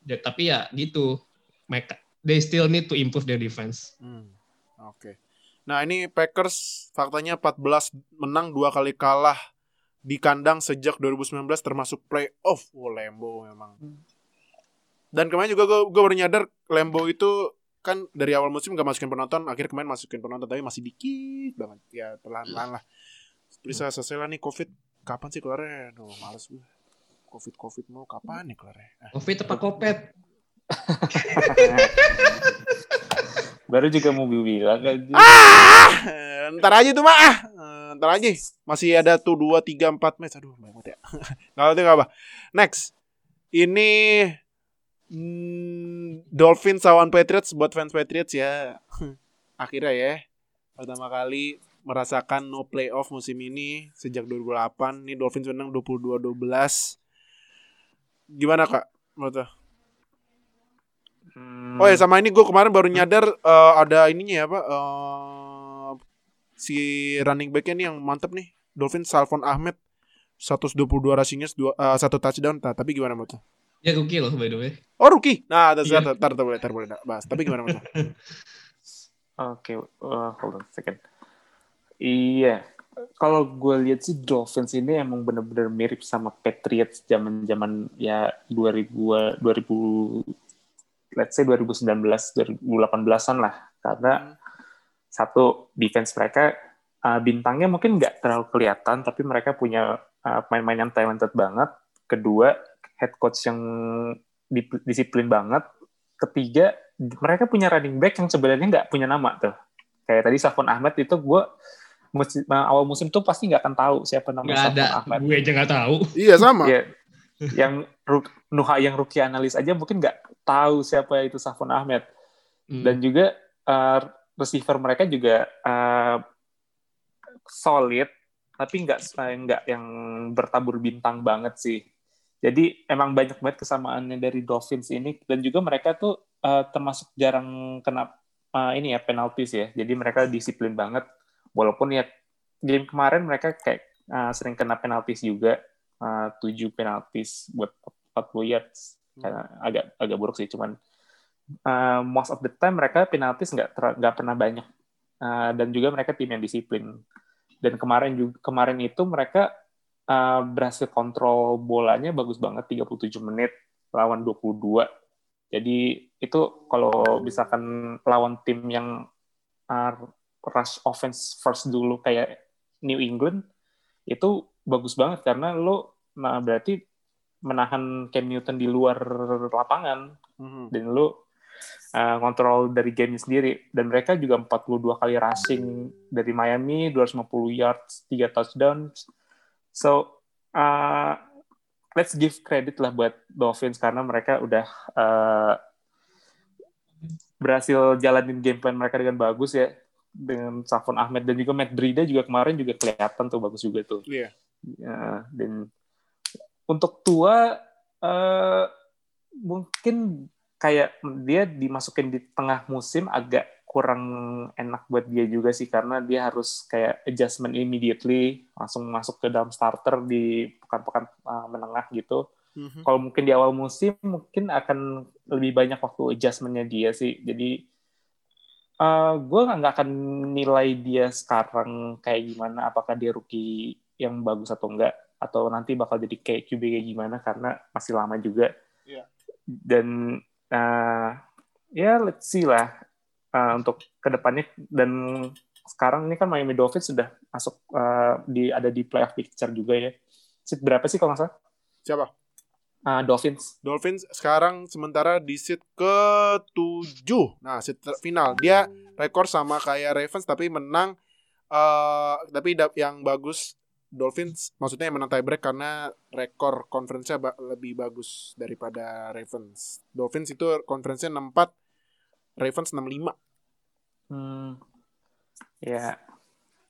Ya, tapi ya gitu mereka they still need to improve their defense Hmm. Oke. Nah ini Packers faktanya 14 menang dua kali kalah di kandang sejak 2019 termasuk playoff. Oh Lambo memang. Dan kemarin juga gue gue baru nyadar Lambo itu kan dari awal musim gak masukin penonton, akhir kemarin masukin penonton tapi masih dikit banget. Ya pelan-pelan lah. Bisa selesai lah nih COVID. Kapan sih keluarnya? Aduh males gue. COVID COVID mau kapan nih keluarnya? Ah. covid apa kopet [LAUGHS] Baru juga mau bilang. Ah, ntar aja tuh mah. Ntar aja. Masih ada tuh 2 3 4 match. Aduh, banget ya. [LAUGHS] Enggak tahu apa. Next. Ini hmm, Dolphins lawan Patriots buat fans Patriots ya. [LAUGHS] Akhirnya ya. Pertama kali merasakan no playoff musim ini sejak 2008. Ini Dolphins menang 22-12. Gimana Kak? Menurut? Hmm, Oh ya sama ini gue kemarin baru nyadar eh, ada ininya ya pak eh, si running backnya nih yang mantep nih Dolphin Salvon Ahmed 122 rushing yards dua eh, satu touchdown nah, tapi gimana menurut ya rookie loh by the way Oh rookie nah tar Iya. tar tar tar boleh tar boleh bahas tapi gimana menurut? [LAUGHS] Oke, uh, hold on a second. Iya, kalau gue lihat sih Dolphins ini emang bener-bener mirip sama Patriots zaman-zaman ya 2000 2000 let's say 2019 2018-an lah. Karena satu defense mereka uh, bintangnya mungkin nggak terlalu kelihatan tapi mereka punya uh, pemain-pemain yang talented banget. Kedua, head coach yang di- disiplin banget. Ketiga, mereka punya running back yang sebenarnya nggak punya nama tuh. Kayak tadi Safon Ahmed itu gue musim, awal musim tuh pasti nggak akan tahu siapa nama Safon ada Ahmed. gue aja nggak tahu iya sama Iya. Yang Nuha yang rookie analis aja mungkin nggak tahu siapa itu Safon Ahmed. Hmm. Dan juga uh, receiver mereka juga uh, solid, tapi nggak eh, nggak yang bertabur bintang banget sih. Jadi emang banyak banget kesamaannya dari Dolphins ini dan juga mereka tuh uh, termasuk jarang kena uh, ini ya penaltis ya. Jadi mereka disiplin banget. Walaupun ya game kemarin mereka kayak uh, sering kena penaltis juga, uh, 7 penaltis buat 40 yards. Karena agak agak buruk sih, cuman uh, most of the time mereka penaltis nggak nggak pernah banyak. Uh, dan juga mereka tim yang disiplin. Dan kemarin juga kemarin itu mereka uh, berhasil kontrol bolanya bagus banget 37 menit lawan 22 jadi itu kalau misalkan lawan tim yang uh, rush offense first dulu kayak New England itu bagus banget karena lo nah berarti menahan Cam Newton di luar lapangan Mhm. dan lu uh, kontrol dari gamenya sendiri dan mereka juga 42 kali rushing dari Miami 250 yards 3 touchdowns so uh, let's give credit lah buat Dolphins karena mereka udah uh, berhasil jalanin game plan mereka dengan bagus ya dengan Safon Ahmed dan juga Matt Breida juga kemarin juga kelihatan tuh bagus juga tuh Iya. Ya, dan untuk tua uh, mungkin kayak dia dimasukin di tengah musim agak kurang enak buat dia juga sih karena dia harus kayak adjustment immediately langsung masuk ke dalam starter di pekan-pekan uh, menengah gitu. Mm-hmm. Kalau mungkin di awal musim mungkin akan lebih banyak waktu adjustmentnya dia sih. Jadi uh, gue nggak akan nilai dia sekarang kayak gimana. Apakah dia rookie yang bagus atau enggak atau nanti bakal jadi kayak QB kayak gimana karena masih lama juga. Yeah. Dan uh, ya let's see lah uh, untuk ke depannya dan sekarang ini kan Miami Dolphins sudah masuk uh, di ada di playoff picture juga ya. Seat berapa sih kalau nggak salah? Siapa? Uh, Dolphins. Dolphins sekarang sementara di seat ke-7. Nah, seat final. Dia rekor sama kayak Ravens tapi menang uh, tapi yang bagus Dolphins maksudnya yang menang tiebreak karena rekor konferensinya ba lebih bagus daripada Ravens. Dolphins itu konferensinya 64 Ravens 65. Hmm. Ya.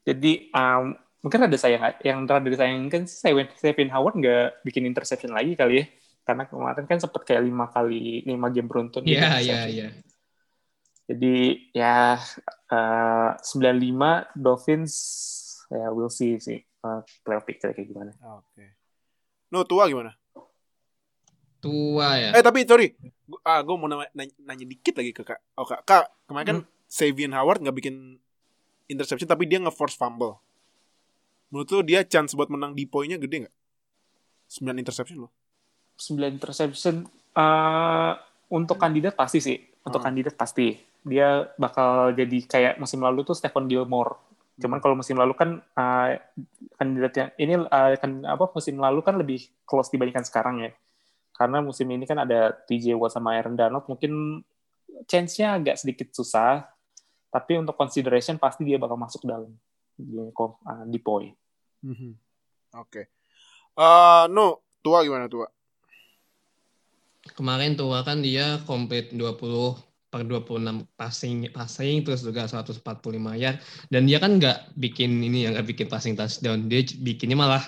Jadi um, mungkin ada sayang yang terakhir disayangkan sih Stephen Howard nggak bikin interception lagi kali ya. Karena kemarin kan sempat kayak lima kali lima game beruntun. Iya iya iya. Jadi ya uh, 95 Dolphins ya we'll see sih uh, playoff picture kayak gimana. Oke. Okay. No tua gimana? Tua ya. Eh tapi sorry, ah gue mau nanya, nanya, dikit lagi ke kak. Oh kak, kak kemarin kan hmm. Savian Howard nggak bikin interception tapi dia nge-force fumble. Menurut lu dia chance buat menang di poinnya gede nggak? 9 interception loh. 9 interception uh, untuk kandidat pasti sih. Untuk hmm. kandidat pasti. Dia bakal jadi kayak musim lalu tuh Stephen Gilmore. Cuman hmm. kalau musim lalu kan uh, kandidatnya ini uh, kan apa musim lalu kan lebih close dibandingkan sekarang ya karena musim ini kan ada TJ Watt sama Aaron Donald mungkin chance-nya agak sedikit susah tapi untuk consideration pasti dia bakal masuk dalam di, uh, di poi. Mm-hmm. Oke. Okay. Uh, no, tua gimana tua? Kemarin tua kan dia komplit 20 per 26 passing passing terus juga 145 yard dan dia kan nggak bikin ini yang nggak bikin passing touchdown dia bikinnya malah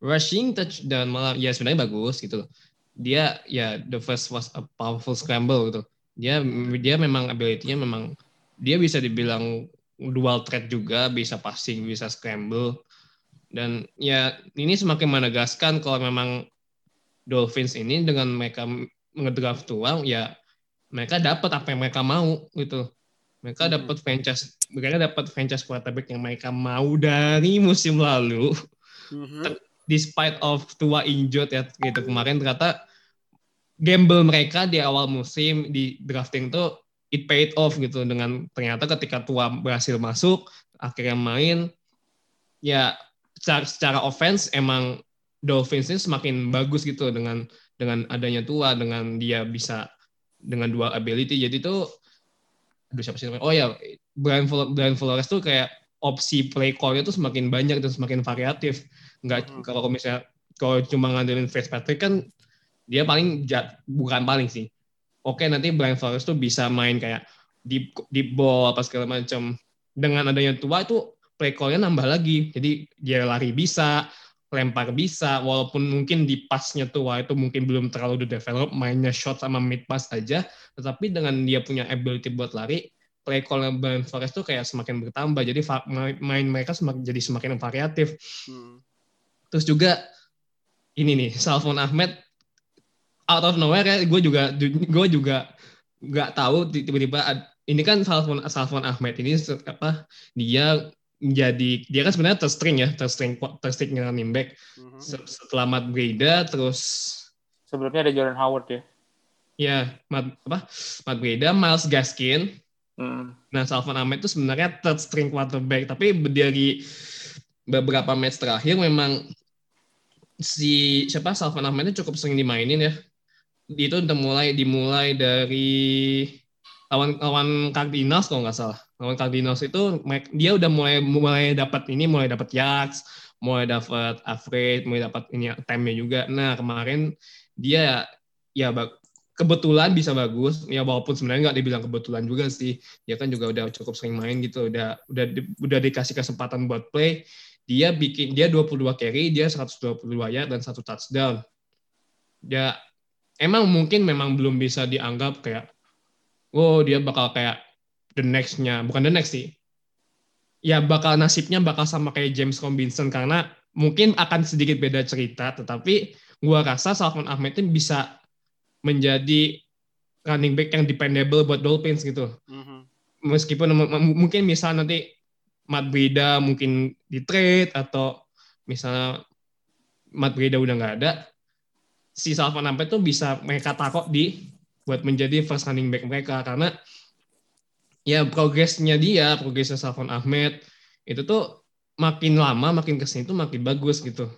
rushing touchdown malah ya sebenarnya bagus gitu loh dia ya the first was a powerful scramble gitu. Dia dia memang ability-nya memang dia bisa dibilang dual threat juga, bisa passing, bisa scramble. Dan ya ini semakin menegaskan kalau memang Dolphins ini dengan mereka ngedraft tua ya mereka dapat apa yang mereka mau gitu. Mereka hmm. dapat franchise mereka dapat franchise quarterback yang mereka mau dari musim lalu. Mm-hmm despite of tua injured ya gitu kemarin ternyata gamble mereka di awal musim di drafting tuh it paid off gitu dengan ternyata ketika tua berhasil masuk akhirnya main ya secara, secara offense emang Dolphins ini semakin bagus gitu dengan dengan adanya tua dengan dia bisa dengan dua ability. Jadi tuh aduh siapa sih namanya? Oh ya Brian Brian Flores tuh kayak opsi play call-nya tuh semakin banyak dan semakin variatif. Nggak hmm. kalau misalnya kalau cuma ngandelin Fitzpatrick kan dia paling jat, bukan paling sih. Oke nanti Brian Flores tuh bisa main kayak deep deep ball apa segala macam dengan adanya tua itu play call-nya nambah lagi. Jadi dia lari bisa lempar bisa walaupun mungkin di pasnya tua itu mungkin belum terlalu develop mainnya shot sama mid pass aja tetapi dengan dia punya ability buat lari play call Brian Flores tuh kayak semakin bertambah jadi main mereka semakin jadi semakin variatif hmm. Terus juga ini nih Salvon Ahmed out of nowhere ya gue juga gue juga nggak tahu tiba-tiba ini kan Salvon Salvon Ahmed ini apa dia menjadi dia kan sebenarnya terstring ya terstring terstring running back mm-hmm. setelah Matt Breda terus sebelumnya ada Jordan Howard ya ya Matt apa Matt Breda Miles Gaskin mm. nah Salvon Ahmed itu sebenarnya third string quarterback tapi dari beberapa match terakhir memang si siapa Salvan Ahmed itu cukup sering dimainin ya. Itu udah mulai dimulai dari lawan lawan Cardinals kalau nggak salah. Lawan Cardinals itu dia udah mulai mulai dapat ini mulai dapat yards, mulai dapat average, mulai dapat ini time-nya juga. Nah, kemarin dia ya kebetulan bisa bagus ya walaupun sebenarnya nggak dibilang kebetulan juga sih dia kan juga udah cukup sering main gitu udah udah udah dikasih kesempatan buat play dia bikin dia 22 carry, dia 122 yard dan satu touchdown. Ya emang mungkin memang belum bisa dianggap kayak oh dia bakal kayak the next-nya, bukan the next sih. Ya bakal nasibnya bakal sama kayak James Robinson karena mungkin akan sedikit beda cerita, tetapi gua rasa Salman Ahmed itu bisa menjadi running back yang dependable buat Dolphins gitu. Mhm. Meskipun mungkin misal nanti Matt Breida mungkin di trade atau misalnya Matt Breida udah nggak ada, si Salman Ahmed tuh bisa mereka taruh di buat menjadi first running back mereka karena ya progresnya dia, progresnya Salman Ahmed itu tuh makin lama makin ke sini tuh makin bagus gitu.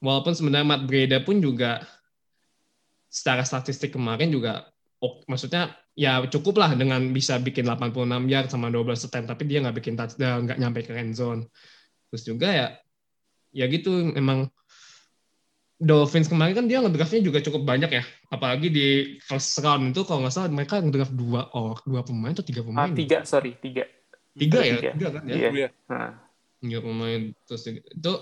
Walaupun sebenarnya Matt Breida pun juga secara statistik kemarin juga ok- maksudnya ya cukup lah dengan bisa bikin 86 yard sama 12 attempt tapi dia nggak bikin touchdown nggak nyampe ke end zone terus juga ya ya gitu memang Dolphins kemarin kan dia ngedraftnya juga cukup banyak ya. Apalagi di first round itu kalau nggak salah mereka ngedraft dua oh dua pemain atau tiga Ah, pemain tiga, sorry, tiga. tiga ya? tiga. tiga kan ya? Iya. Iya. Nah, tiga pemain terus itu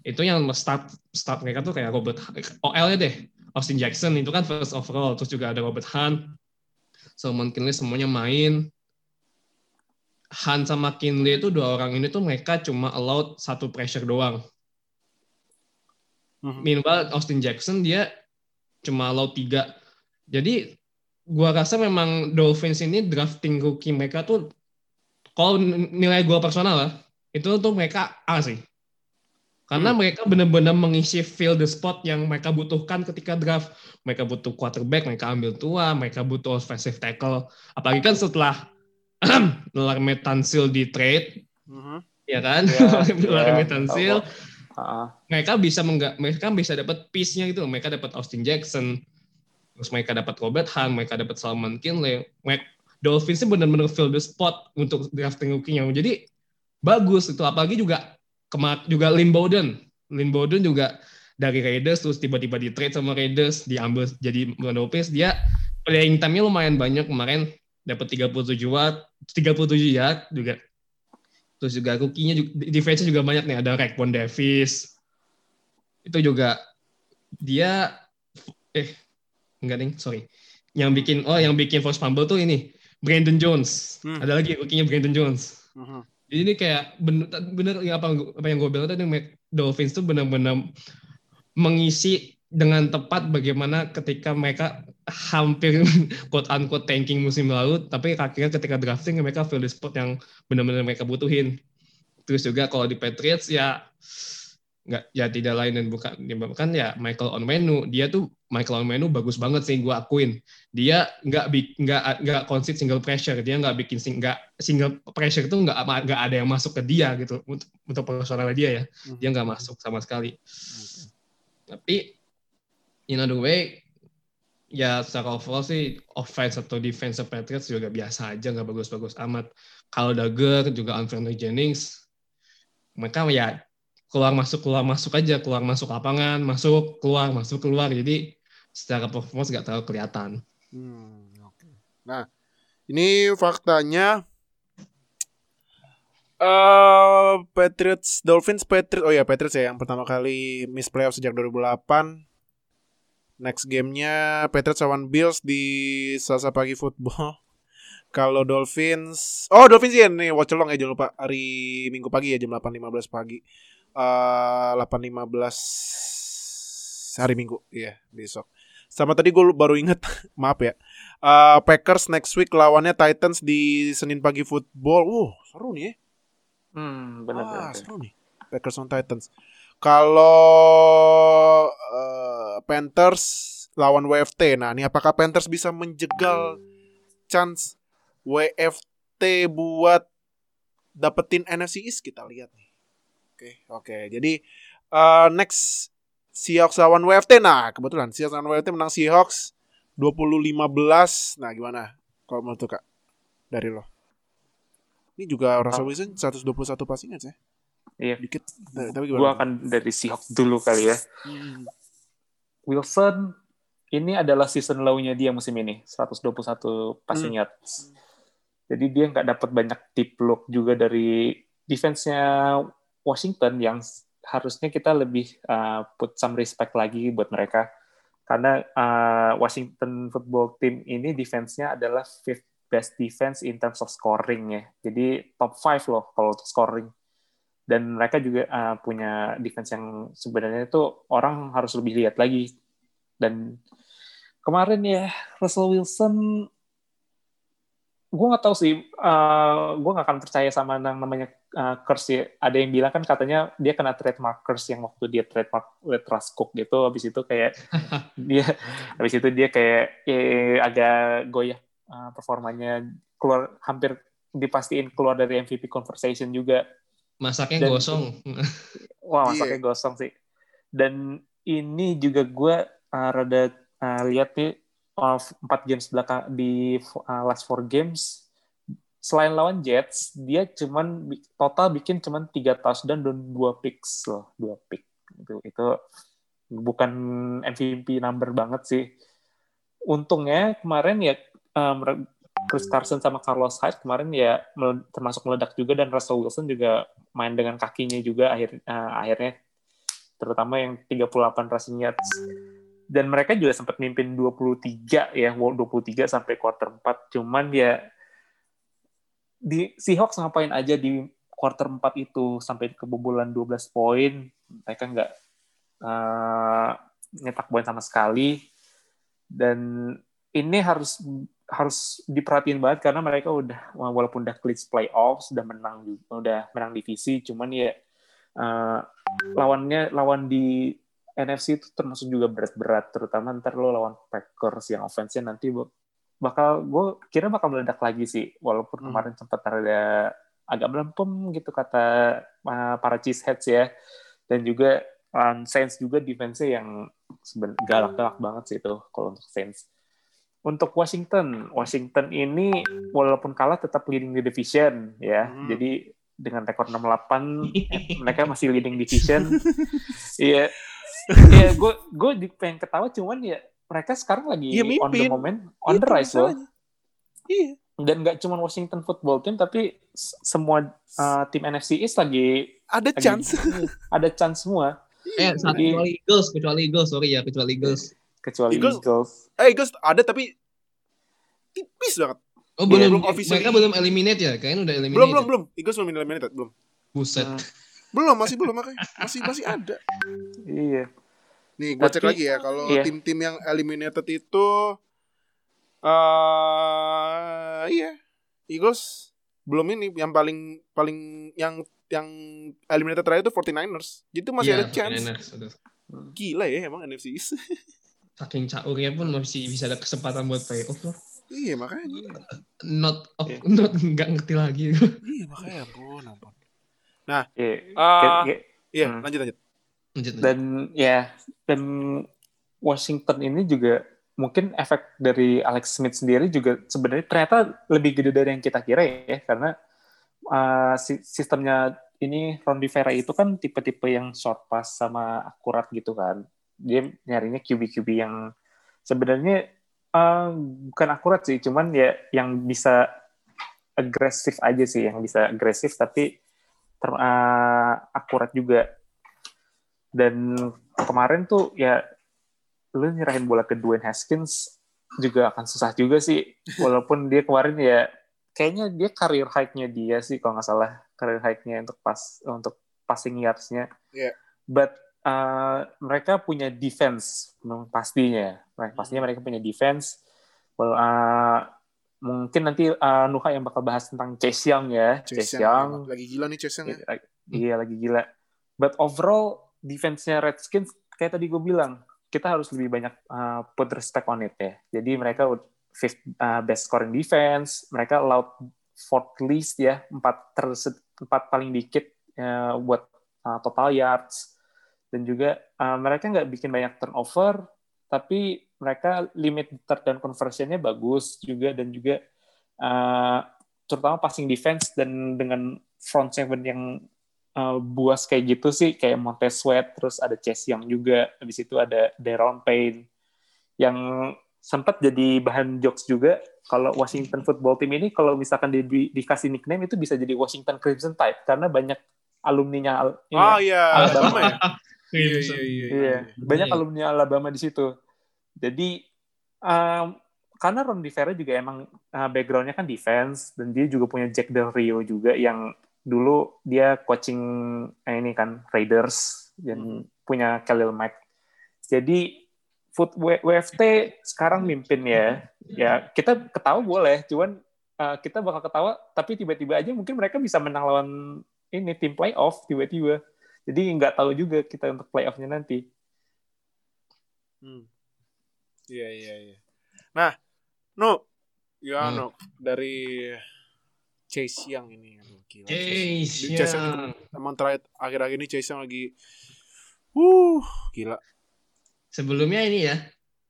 itu yang start start mereka tuh kayak Robert OL nya deh. Austin Jackson itu kan first overall. Terus juga ada Robert Hunt. Solomon Kinley semuanya main. Hunt sama Kinley itu dua orang ini tuh mereka cuma allowed satu pressure doang Mhm. Meanwhile Austin Jackson dia cuma allowed tiga. Jadi gua rasa memang Dolphins ini drafting rookie mereka tuh kalau nilai gua personal lah itu tuh mereka A sih. Karena Hmm. mereka benar-benar mengisi fill the spot yang mereka butuhkan ketika draft. Mereka butuh quarterback, mereka ambil tua, mereka butuh offensive tackle. Apalagi kan setelah [CLEARS THROAT] Larry Tansil di trade, Mhm. ya kan? Iya, [LAUGHS] Larry iya, Tansil, mereka bisa mengga, mereka bisa dapat piece-nya gitu. Mereka dapat Austin Jackson, terus mereka dapat Robert Hunt, mereka dapat Salman Kinley. Mereka, Dolphins ini benar-benar fill the spot untuk drafting rookie-nya. Jadi bagus itu. Apalagi juga kemar juga Lynn Bowden. Lynn Bowden juga dari Raiders terus tiba-tiba di trade sama Raiders diambil jadi Dolphins dia playing time-nya lumayan banyak kemarin dapat 37 watt 37 yard juga terus juga rookie-nya juga, defense-nya juga banyak nih. Ada Raekwon Davis. Itu juga dia eh enggak nih sorry. Yang bikin oh yang bikin force fumble tuh ini Brandon Jones. Hmm. ada lagi rookie-nya Brandon Jones. Mhm. jadi ini kayak bener, bener apa apa yang gue bilang tadi Dolphins tuh benar-benar mengisi dengan tepat bagaimana ketika mereka hampir [LAUGHS] quote unquote tanking musim lalu tapi akhirnya ketika drafting mereka fill the spot yang benar-benar mereka butuhin. Terus juga kalau di Patriots ya nggak ya tidak lain dan bukan bahkan ya Michael Onwenu. Dia tuh Michael Onwenu bagus banget sih gue akuin. Dia nggak nggak nggak concede single pressure. Dia nggak bikin sing- nggak single pressure itu nggak nggak ada yang masuk ke dia gitu untuk untuk personal dia ya. Dia nggak masuk sama sekali. Tapi in other way ya secara overall sih offense atau defense Patriots juga biasa aja nggak bagus-bagus amat kalau Dagger juga Anthony Jennings mereka ya keluar masuk keluar masuk aja keluar masuk lapangan masuk keluar masuk keluar jadi secara performance nggak terlalu kelihatan Hmm, oke. Nah, ini faktanya eh Patriots Dolphins Patriots oh ya Patriots ya yang pertama kali miss playoff sejak 2008. Next gamenya Patriots lawan Bills di Selasa pagi football. [LAUGHS] Kalau Dolphins, oh Dolphins ya nih watch along ya jangan lupa hari Minggu pagi ya jam 8.15 pagi. Eh 8.15 hari Minggu, iya besok. Sama tadi gue baru inget, [LAUGHS] maaf ya. Eh, Packers next week lawannya Titans di Senin pagi football. Wow, seru nih ya. hmm, benar Ah, seru nih. Packers on Titans. Kalau eh, Panthers lawan WFT. Nah, ini apakah Panthers bisa menjegal chance WFT buat dapetin NFC East kita lihat nih. Oke, oke. Jadi eh, next Seahawks lawan WFT. Nah, kebetulan Seahawks lawan WFT menang Seahawks 20-15. Nah, gimana? Kalau menurut Kak? Dari lo. Ini juga Russell. Wilson 121 passing ya? Iya. Dikit. Tapi gimana? akan dari Seahawks dulu kali ya. Hmm. Wilson ini adalah season low-nya dia musim ini, 121 passing Hmm. yards. Jadi dia nggak dapat banyak deep look juga dari defense-nya Washington yang harusnya kita lebih uh, put some respect lagi buat mereka karena uh, Washington football team ini defense-nya adalah fifth best defense in terms of scoring ya. Jadi top 5 loh kalau untuk scoring. Dan mereka juga uh, punya defense yang sebenarnya itu orang harus lebih lihat lagi. Dan kemarin ya Russell Wilson gue nggak tahu sih, uh, gue nggak akan percaya sama yang namanya uh, curse ya. Ada yang bilang kan katanya dia kena trademark curse yang waktu dia trademark with Russ Cook gitu. Habis itu kayak [LAUGHS] dia, habis itu dia kayak eh, agak goyah uh, performanya keluar hampir dipastiin keluar dari MVP conversation juga. Masaknya Dan- gosong. [LAUGHS] Wah, masaknya gosong sih. Dan ini juga gue uh, rada uh, lihat nih uh, empat games belakang di uh, last four games selain lawan Jets dia cuman total bikin cuman tiga touchdown dan dua picks loh dua pick itu itu bukan MVP number banget sih untungnya kemarin ya um, Chris Carson sama Carlos Hyde kemarin ya termasuk meledak juga dan Russell Wilson juga main dengan kakinya juga akhir uh, akhirnya. Terutama yang 38 rushing yards. Dan mereka juga sempat mimpin 23 ya 23 sampai quarter 4 cuman ya di Seahawks ngapain aja di quarter 4 itu sampai kebobolan 12 poin. Mereka nggak uh, nyetak poin sama sekali. Dan ini harus harus diperhatiin banget karena mereka udah walaupun udah clinch playoffs udah menang udah menang divisi cuman ya uh, lawannya lawan di NFC itu termasuk juga berat-berat terutama ntar lo lawan Packers yang offense-nya nanti bakal gue kira bakal meledak lagi sih walaupun Hmm. kemarin sempat ada agak melempem gitu kata uh, para cheeseheads ya dan juga um, Saints juga defense-nya yang galak-galak banget sih itu kalau untuk Saints untuk Washington Washington ini walaupun kalah tetap leading the division ya Hmm. jadi dengan rekor 68 eh, [LAUGHS] mereka masih leading division [LAUGHS] iya [LAUGHS] iya gue gue pengen ketawa cuman ya mereka sekarang lagi Iya, on the moment on the Itu rise loh. Iya. dan nggak cuma Washington football team tapi semua uh, tim NFC East lagi Ada lagi- chance. ada chance semua Eh, satu Jadi- kecuali Eagles, kecuali Eagles, sorry ya, kecuali Eagles. Kecuali Eagles- Eagles, Eh, Eagles ada tapi tipis banget. Oh, belum, belum officially. mereka belum eliminate ya? Kayaknya udah eliminate. Belum, belum, belum. Eagles belum eliminated, belum. Buset. Hmm, Belum, masih belum makanya. Masih masih ada. iya Nih, gue cek lagi ya kalau iya. tim-tim yang eliminated itu eh iya. Eagles belum ini yang paling paling yang yang eliminated terakhir itu 49ers. Jadi itu masih Iya, ada chance. 49ers, aduh. Gila ya emang NFC East. [LAUGHS] Saking caurnya pun masih bisa ada kesempatan buat playoff loh. iya, makanya. Not, of, Iya. [LAUGHS] not nggak ngerti lagi. Iya, makanya ampun, ampun. iya Ah, Kayak- kayak- Iya, Hmm. lanjut lanjut. Lanjut, lanjut. dan ya dan Washington ini juga mungkin efek dari Alex Smith sendiri juga sebenarnya ternyata lebih gede dari yang kita kira ya karena uh, si- sistemnya ini Ron Rivera itu kan tipe-tipe yang short pass sama akurat gitu kan dia nyarinya QB-QB yang sebenarnya uh, bukan akurat sih cuman ya yang bisa agresif aja sih yang bisa agresif tapi ter, uh, akurat juga. Dan kemarin tuh ya lu nyerahin bola ke Dwayne Haskins juga akan susah juga sih. Walaupun dia kemarin ya kayaknya dia karir high-nya dia sih kalau nggak salah. Karir high-nya untuk pas untuk passing yards-nya. Iya. but uh, mereka punya defense pastinya pastinya mereka punya defense well, uh, mungkin nanti uh, Nuha yang bakal bahas tentang Chase Young ya Chase Chase Young Young lagi gila nih Chase Young ya. Iya, Iya lagi gila. But overall defense-nya Redskins kayak tadi gue bilang kita harus lebih banyak uh, put respect on it ya. Jadi mereka fifth uh, best scoring defense, mereka allowed fourth least ya, empat terse- empat paling dikit uh, buat uh, total yards dan juga uh, mereka nggak bikin banyak turnover, tapi mereka limit third down conversion-nya bagus juga dan juga uh, terutama passing defense dan dengan front seven yang uh, buas kayak gitu sih kayak Montez Sweat terus ada Chase Young juga habis itu ada Deron Payne yang sempat jadi bahan jokes juga kalau Washington football team ini kalau misalkan di, di- dikasih nickname itu bisa jadi Washington Crimson Tide karena banyak alumninya Al- Oh ya, iya, Alabama. [LAUGHS] Alabama ya? Iya, Iya, iya, iya. Iya, banyak Iya. alumni Alabama di situ. Jadi um, karena Ron Rivera juga emang uh, backgroundnya kan defense dan dia juga punya Jack Del Rio juga yang dulu dia coaching eh, ini kan Raiders dan punya Khalil Mack. Jadi foot W- WFT sekarang mimpin ya. Ya kita ketawa boleh, cuman uh, kita bakal ketawa tapi tiba-tiba aja mungkin mereka bisa menang lawan ini tim playoff tiba-tiba. Jadi nggak tahu juga kita untuk playoffnya nanti. Hmm. Iya, iya, iya. Nah, no, ya Hmm. no dari Chase Young ini. Gila. Chase Chase Young emang terakhir akhir-akhir ini Chase Young lagi uh gila. Sebelumnya ini ya,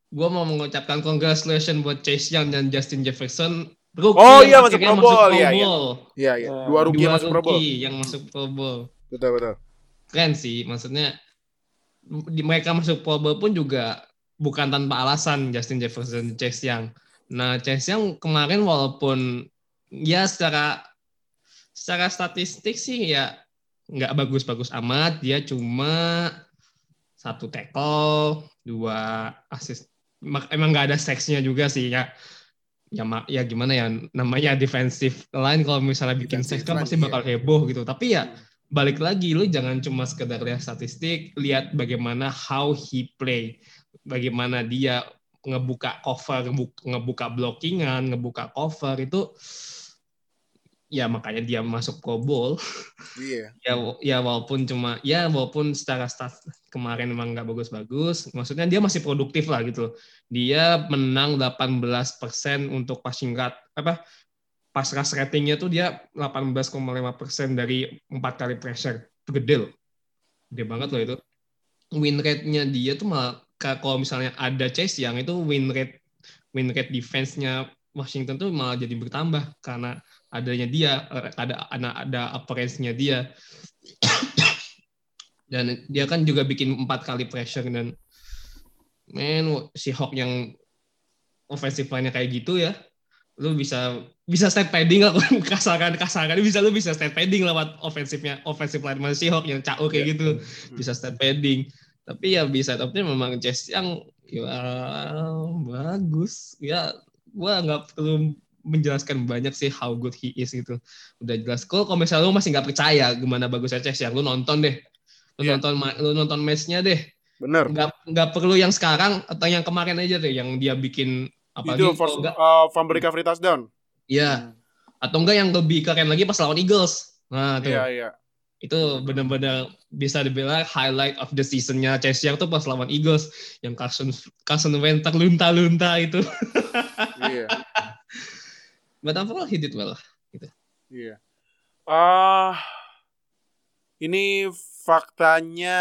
gue mau mengucapkan congratulations buat Chase Young dan Justin Jefferson. Rookie Oh yang iya, masuk Pro Bowl. Pro Iya, iya. Bowl. Iya, iya. Eh, Dua rookie Dua masuk Pro Bowl. yang masuk Pro Bowl. Betul, betul. Keren sih, maksudnya di mereka masuk Pro Bowl pun juga bukan tanpa alasan Justin Jefferson, Chase Young. Nah, Chase Young kemarin walaupun ya secara secara statistik sih ya nggak bagus-bagus amat, dia cuma satu tackle, dua assist. Emang nggak ada seksnya juga sih ya. Ya, ya gimana ya namanya defensive line kalau misalnya bikin seks kan pasti iya. bakal heboh gitu. Tapi ya balik lagi lu jangan cuma sekedar lihat statistik, lihat bagaimana how he play, bagaimana dia ngebuka cover, ngebuka, blockingan, ngebuka cover itu ya makanya dia masuk Pro Bowl. Iya. [LAUGHS] ya ya walaupun cuma ya walaupun secara stat kemarin memang nggak bagus-bagus, maksudnya dia masih produktif lah gitu. Dia menang 18% untuk passing rate apa pass ratingnya tuh dia 18,5% dari empat kali pressure. Itu gede loh. Gede banget loh itu. Win rate-nya dia tuh malah ka- kalau misalnya ada Chase yang itu win rate win rate defense-nya Washington tuh malah jadi bertambah karena adanya dia ada ada, ada appearance-nya dia [COUGHS] dan dia kan juga bikin empat kali pressure dan men si Hawk yang offensive line-nya kayak gitu ya lu bisa bisa state padding lah [LAUGHS] kasaran kasaran bisa lu bisa state padding lewat offensive-nya offensive line si Hawk yang caur kayak Iya. gitu. Bisa state padding. Tapi ya bisa tapi memang Jess yang ya bagus. Ya gua nggak perlu menjelaskan banyak sih how good he is gitu. Udah jelas. Kok kalau misalnya lu masih nggak percaya gimana bagusnya Chess yang lu nonton deh. Lu Iya. nonton lu nonton matchnya deh. Bener. nggak nggak perlu yang sekarang atau yang kemarin aja deh yang dia bikin apalagi Itu first nggak uh, fumble recovery touchdown. ya atau enggak yang lebih keren lagi pas lawan Eagles nah tuh Iya, iya. itu benar-benar bisa dibilang highlight of the seasonnya Chase Young tuh pas lawan Eagles yang Carson Carson Wentz lunta-lunta itu [LAUGHS] Iya. but overall he did well Iya. Ah, ini faktanya,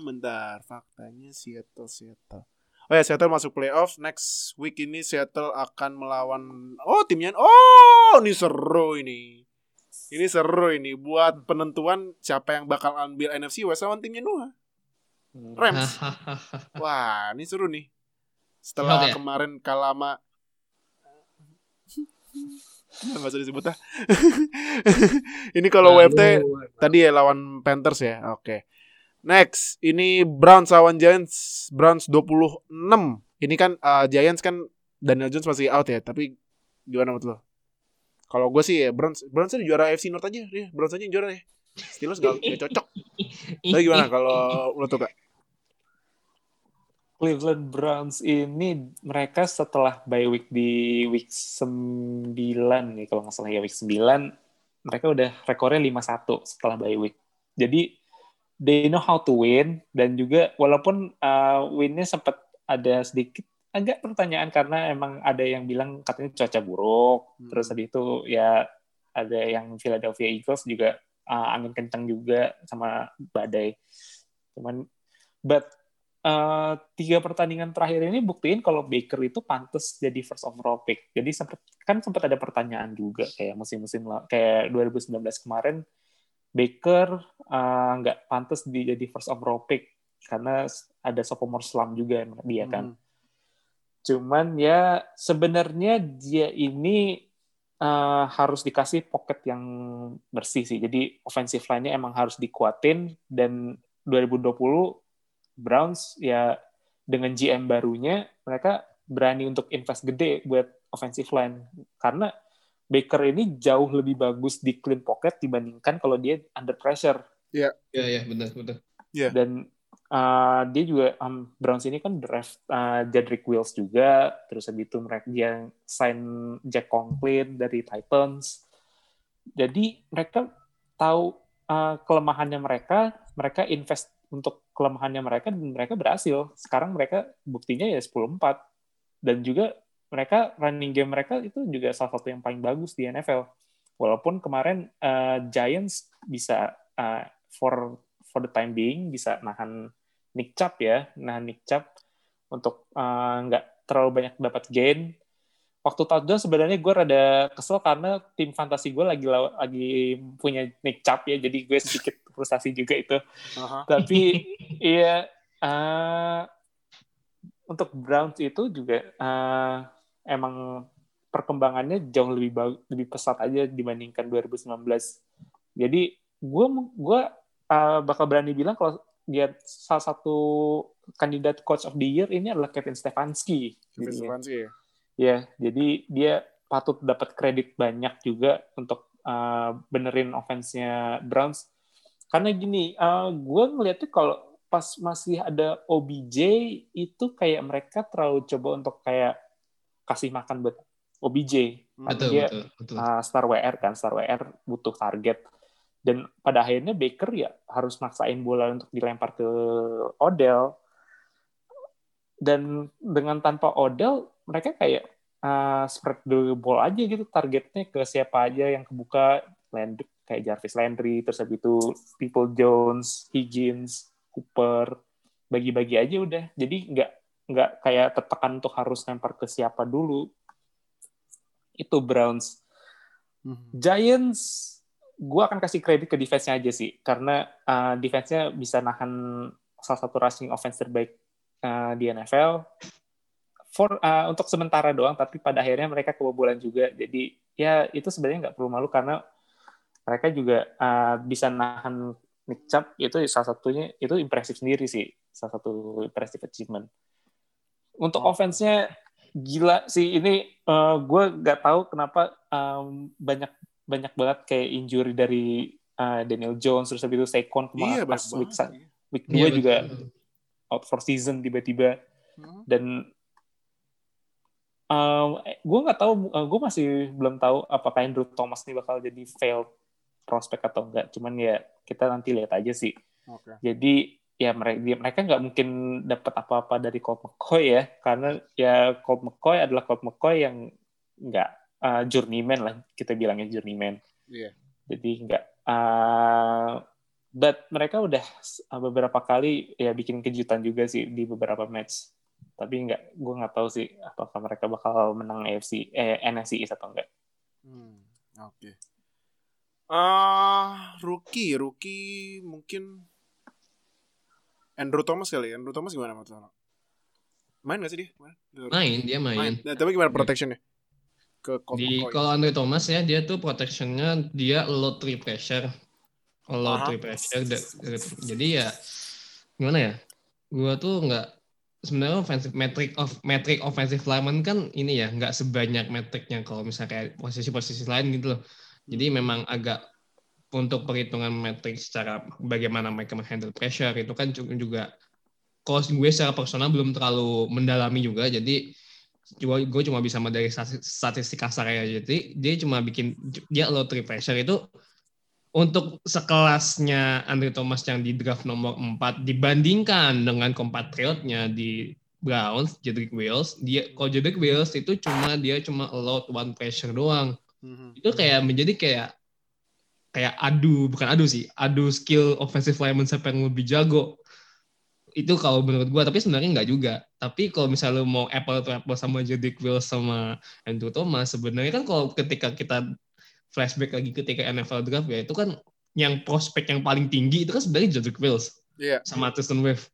bentar, faktanya Seattle, Seattle. Oh ya, Seattle masuk playoff. Next week ini Seattle akan melawan, oh timnya, oh ini seru ini. Ini seru ini buat penentuan siapa yang bakal ambil NFC West lawan timnya Noah. Rams. [LAUGHS] Wah, ini seru nih. Setelah Sehat ya? kemarin kalah sama [LAUGHS] Nggak usah disebut ah. [LAUGHS] ini kalau WFT tadi ya lawan Panthers ya. Oke. Next, ini Browns lawan Giants. Browns 26. Ini kan uh, Giants kan Daniel Jones masih out ya, tapi gimana menurut lo? Kalau gue sih ya Browns Browns aja juara AFC North aja, ya. Browns aja yang juara ya. Steelers gak, gak cocok. Tapi gimana kalau lo kak? Cleveland Browns ini mereka setelah bye week di week 9 nih kalau nggak salah ya week 9 mereka udah rekornya 5-1 setelah bye week. Jadi they know how to win dan juga walaupun uh, winnya sempat ada sedikit agak pertanyaan karena emang ada yang bilang katanya cuaca buruk. Hmm. terus tadi itu ya ada yang Philadelphia Eagles juga uh, angin kencang juga sama badai. Cuman but uh, tiga pertandingan terakhir ini buktiin kalau Baker itu pantas jadi first overall pick. Jadi sempat kan sempat ada pertanyaan juga kayak musim-musim kayak 2019 kemarin Baker uh, nggak pantas di- jadi first overall pick karena ada sophomore slump juga dia kan Hmm. Cuman ya sebenarnya dia ini uh, harus dikasih pocket yang bersih sih. Jadi offensive line-nya emang harus dikuatin dan 2020 Browns ya dengan GM barunya mereka berani untuk invest gede buat offensive line karena Baker ini jauh lebih bagus di clean pocket dibandingkan kalau dia under pressure. Iya. Iya, iya, benar, benar. Iya. Dan uh, dia juga um, Browns ini kan draft uh, Jedrick Wills juga, terus habis itu mereka dia sign Jack Conklin dari Titans. Jadi mereka tahu uh, kelemahannya mereka, mereka invest untuk kelemahannya mereka dan mereka berhasil. Sekarang mereka buktinya ya 10-4 dan juga mereka running game mereka itu juga salah satu yang paling bagus di NFL. Walaupun kemarin uh, Giants bisa uh, for for the time being bisa nahan Nick Chubb ya, nahan Nick Chubb untuk uh, nggak uh, terlalu banyak dapat gain. Waktu touchdown sebenarnya gue rada kesel karena tim fantasi gue lagi lagi punya Nick Chubb ya, jadi gue sedikit frustasi juga itu. Uh-huh. Tapi [LAUGHS] iya uh, untuk Browns itu juga uh, emang perkembangannya jauh lebih bagus, lebih pesat aja dibandingkan 2019. Jadi gue gue uh, bakal berani bilang kalau dia salah satu kandidat coach of the year ini adalah Kevin Stefanski. Kevin Stefanski ya. Ya, jadi dia patut dapat kredit banyak juga untuk uh, benerin offense-nya Browns. Karena gini, uh, gue ngeliatnya kalau pas masih ada OBJ itu kayak mereka terlalu coba untuk kayak kasih makan buat OBJ. Betul, dia betul, betul. Uh, star WR kan, star WR butuh target. Dan pada akhirnya Baker ya harus maksain bola untuk dilempar ke Odell. Dan dengan tanpa Odell, mereka kayak uh, spread the ball aja gitu targetnya ke siapa aja yang kebuka Landry, kayak Jarvis Landry, terus habis itu People Jones, Higgins, Cooper, bagi-bagi aja udah. Jadi nggak nggak kayak tertekan untuk harus lempar ke siapa dulu. Itu Browns. Hmm. Giants, gue akan kasih kredit ke defense-nya aja sih, karena uh, defense-nya bisa nahan salah satu rushing offense terbaik uh, di NFL. For, uh, untuk sementara doang, tapi pada akhirnya mereka kebobolan juga. Jadi ya itu sebenarnya nggak perlu malu karena mereka juga uh, bisa nahan Nick Chubb itu salah satunya itu impresif sendiri sih, salah satu impresif achievement. Untuk oh. offense-nya gila sih ini uh, gue nggak tahu kenapa um, banyak banyak banget kayak injury dari uh, Daniel Jones terus habis itu Saquon kemarin iya, pas week iya. week dua iya, juga betul. out for season tiba-tiba hmm. dan um, gue nggak tahu uh, gue masih belum tahu apakah Andrew Thomas ini bakal jadi failed prospek atau enggak cuman ya kita nanti lihat aja sih okay. jadi ya mereka mereka nggak mungkin dapat apa-apa dari Colt McCoy ya karena ya Colt McCoy adalah Colt McCoy yang nggak uh, journeyman lah kita bilangnya journeyman yeah. jadi nggak uh, but mereka udah beberapa kali ya bikin kejutan juga sih di beberapa match tapi nggak gue nggak tahu sih apakah mereka bakal menang AFC eh NFC East atau enggak hmm, oke okay. uh, rookie rookie mungkin Andrew Thomas kali ya. Andrew Thomas gimana menurut lo? Main gak sih dia? Main, main dia main. main. Nah, tapi gimana protectionnya? Ke di kalau Andrew Thomas ya dia tuh protectionnya dia low three pressure, low three pressure. Jadi ya gimana ya? Gua tuh nggak sebenarnya offensive metric of metric offensive lineman kan ini ya nggak sebanyak metriknya kalau misalnya kayak posisi-posisi lain gitu loh. Jadi memang agak untuk perhitungan metrik secara bagaimana mereka menghandle pressure itu kan juga kalau gue secara personal belum terlalu mendalami juga jadi gue, gue cuma bisa dari statistik kasar ya jadi dia cuma bikin dia low three pressure itu untuk sekelasnya Andre Thomas yang di draft nomor 4 dibandingkan dengan kompatriotnya di Browns, Jedrick Wills, dia kalau Jedrick Wills itu cuma dia cuma allowed one pressure doang. Mm-hmm. Itu kayak menjadi kayak kayak adu bukan adu sih adu skill offensive lineman siapa yang lebih jago itu kalau menurut gue tapi sebenarnya nggak juga tapi kalau misalnya lo mau apple to apple sama Jedrick Wills sama Andrew Thomas sebenarnya kan kalau ketika kita flashback lagi ketika NFL draft ya itu kan yang prospek yang paling tinggi itu kan sebenarnya Jedrick Wills yeah. sama Tristan Wave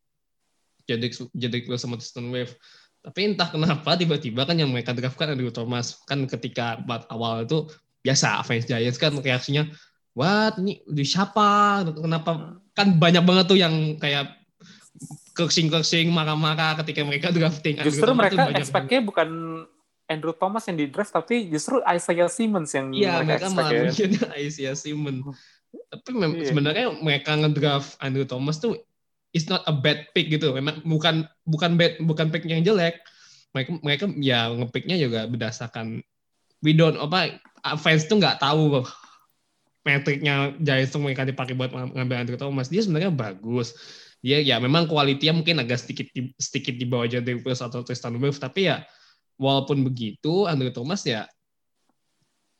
Jedrick Jedrick Wills sama Tristan Wave Tapi entah kenapa tiba-tiba kan yang mereka draft kan Andrew Thomas. Kan ketika awal itu biasa fans Giants kan reaksinya, what ini di siapa? Kenapa? Kan banyak banget tuh yang kayak kersing-kersing marah-marah ketika mereka [LAUGHS] drafting. Andrew Justru tuh mereka expect-nya bukan Andrew Thomas yang di draft, tapi justru Isaiah Simmons yang Iya, mereka expect malah ya. mikirnya [LAUGHS] Isaiah Simmons. Tapi mem- Iya. sebenarnya mereka ngedraft Andrew Thomas tuh is not a bad pick gitu. Memang bukan bukan bad bukan pick yang jelek. Mereka mereka ya ngepicknya juga berdasarkan we don't apa fans tuh nggak tahu metriknya tuh mereka dipakai buat ngambil Andrew Thomas. Dia sebenarnya bagus. Dia ya memang kualitinya mungkin agak sedikit di- sedikit di bawah Jadon atau Tristan Wirfs tapi ya walaupun begitu Andrew Thomas ya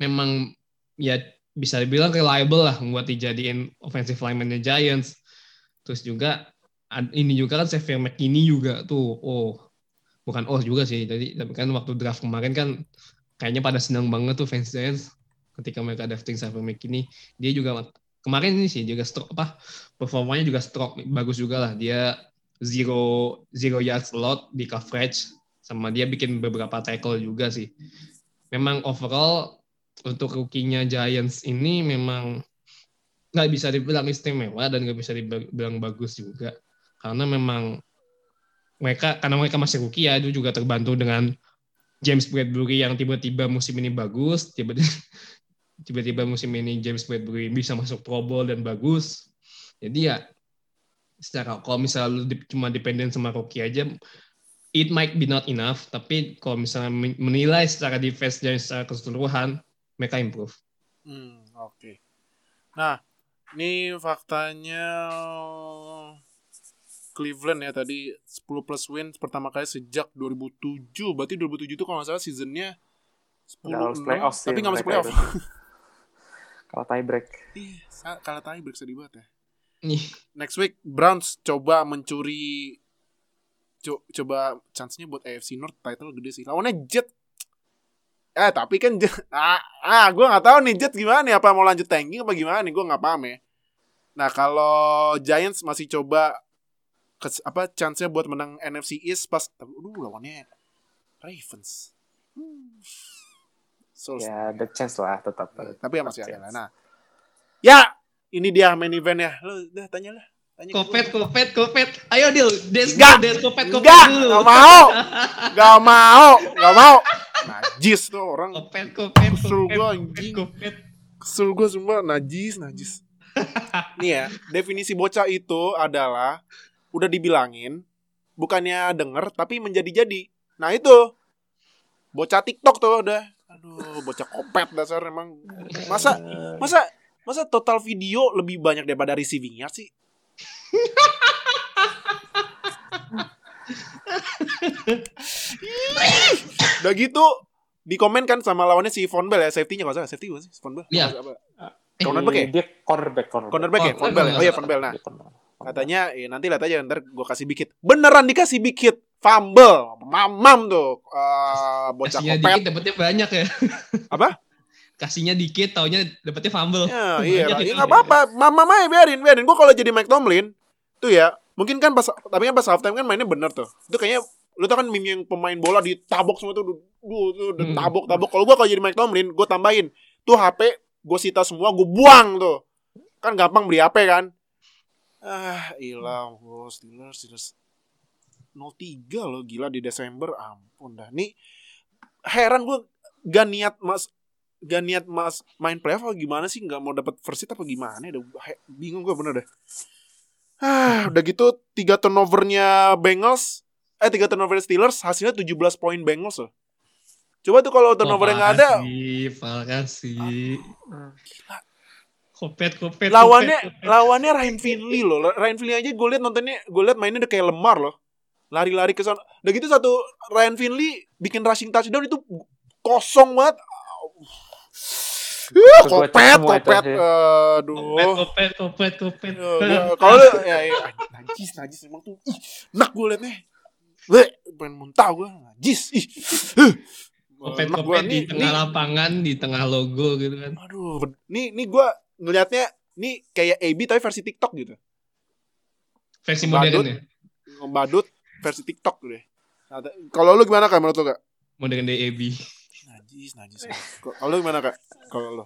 memang ya bisa dibilang reliable lah buat dijadiin offensive lineman-nya Giants. Terus juga ini juga kan Xavier McKinney juga tuh. Oh, bukan oh juga sih. Jadi tapi kan waktu draft kemarin kan kayaknya pada senang banget tuh fans Giants ketika mereka drafting Xavier McKinney. Dia juga kemarin ini sih juga stroke apa performanya juga stroke bagus juga lah. Dia zero zero yards lot di coverage sama dia bikin beberapa tackle juga sih. Memang overall untuk rookie-nya Giants ini memang nggak bisa dibilang istimewa dan nggak bisa dibilang bagus juga karena memang mereka karena mereka masih rookie ya itu juga terbantu dengan James Bradbury yang tiba-tiba musim ini bagus tiba-tiba tiba-tiba musim ini James Bradbury bisa masuk Pro Bowl dan bagus jadi ya secara kalau misalnya lu di- cuma dependen sama rookie aja it might be not enough tapi kalau misalnya men- menilai secara defense dan secara keseluruhan mereka improve Hmm, oke. Nah, ini faktanya Cleveland ya tadi 10 plus win pertama kali sejak 2007. Berarti 2007 itu kalau nggak salah seasonnya 10 Nggak masuk enam, playoff sih tapi nggak masuk playoff. [LAUGHS] Kalau tie break. Ih, sa- kalah tie break sedih banget ya. nih Next week Browns coba mencuri co- coba chance-nya buat AFC North title gede sih. Lawannya Jet. Eh tapi kan Jet- [LAUGHS] ah, ah gue nggak tahu nih Jet gimana nih apa mau lanjut tanking apa gimana nih gue nggak paham ya. Nah kalau Giants masih coba kes, apa chance-nya buat menang NFC East pas aduh lawannya Ravens. Hmm. So, Ya, ada chance lah tetap. tapi ya masih ada lah. Nah, ya ini dia main event ya. Lo udah tanya lah. Tanya Kopet, kopet, kopet. Ayo Dil, Des, Enggak. Des, kopet, kopet Enggak, dulu. enggak mau. Enggak mau, enggak mau. Najis tuh orang. Kopet, kopet, Kesel kopet, gua, kopet, anjing. kopet. Kesel gue sumpah najis, najis. [LAUGHS] Nih ya, definisi bocah itu adalah udah dibilangin bukannya denger tapi menjadi-jadi. Nah itu bocah TikTok tuh udah. Aduh, bocah kopet dasar emang. Masa masa masa total video lebih banyak daripada receiving yard sih? Udah gitu di komen kan sama lawannya si Von Bell ya safety-nya kalau salah safety bukan sih Von Bell. Iya. Eh, Cornerback ya? Dia cornerback, cornerback. Cornerback ya, Oh, Von Bell. ya? oh, iya Von Bell. Nah, katanya eh, nanti lihat aja ntar gue kasih bikit. Beneran dikasih bikit. Fumble. Mamam tuh. Eh, bocah Kasihnya kopet. dikit dapetnya banyak ya. [LAUGHS] Apa? Kasihnya dikit, taunya dapetnya fumble. Ya, [LAUGHS] iya, Banyak lah. itu. ya, nggak apa-apa. Mama aja biarin, biarin. Gue kalau jadi Mike Tomlin, tuh ya, mungkin kan pas, tapi kan pas halftime kan mainnya bener tuh. Itu kayaknya, lu tau kan meme yang pemain bola ditabok semua tuh, duh, tuh, Hmm. tabok, tabok. Kalau gue kalau jadi Mike Tomlin, gue tambahin, tuh HP, gue sita semua, gue buang tuh. Kan gampang beli HP kan. Ah, hilang, bos. Steelers, Steelers. 03 loh, gila di Desember, ampun dah. Nih, heran gue gak niat mas gak niat mas main playoff apa gimana sih nggak mau dapat first seed apa gimana udah bingung gue bener deh ah udah gitu tiga turnovernya Bengals eh tiga turnover Steelers hasilnya 17 poin Bengals loh coba tuh kalau turnover yang nggak ada Pak kasih. Hmm. Kopet, kopet, lawannya kopet, kopet. lawannya Ryan Finley loh Ryan Finley aja gue liat nontonnya gue liat mainnya udah kayak lemar loh lari-lari ke sana udah gitu satu Ryan Finley bikin rushing touchdown itu kosong banget Uh, kopet, kopet, aduh. Kopet, kopet, kopet, kopet. Kalau lu ya, ya najis najis emang tuh ih enak gue liatnya Bleh, pengen muntah gue najis ih Huh. Kopet, Enak gua. kopet di tengah nih, lapangan, di tengah logo gitu kan. aduh nih nih gue ngelihatnya nih kayak AB tapi versi TikTok gitu Versi modern ya. ngebadut versi TikTok gitu deh Nah, kalau lu gimana kak menurut lu kak? Mau dengan DAB. Najis, najis. Kalau lu gimana kak? Kalau lu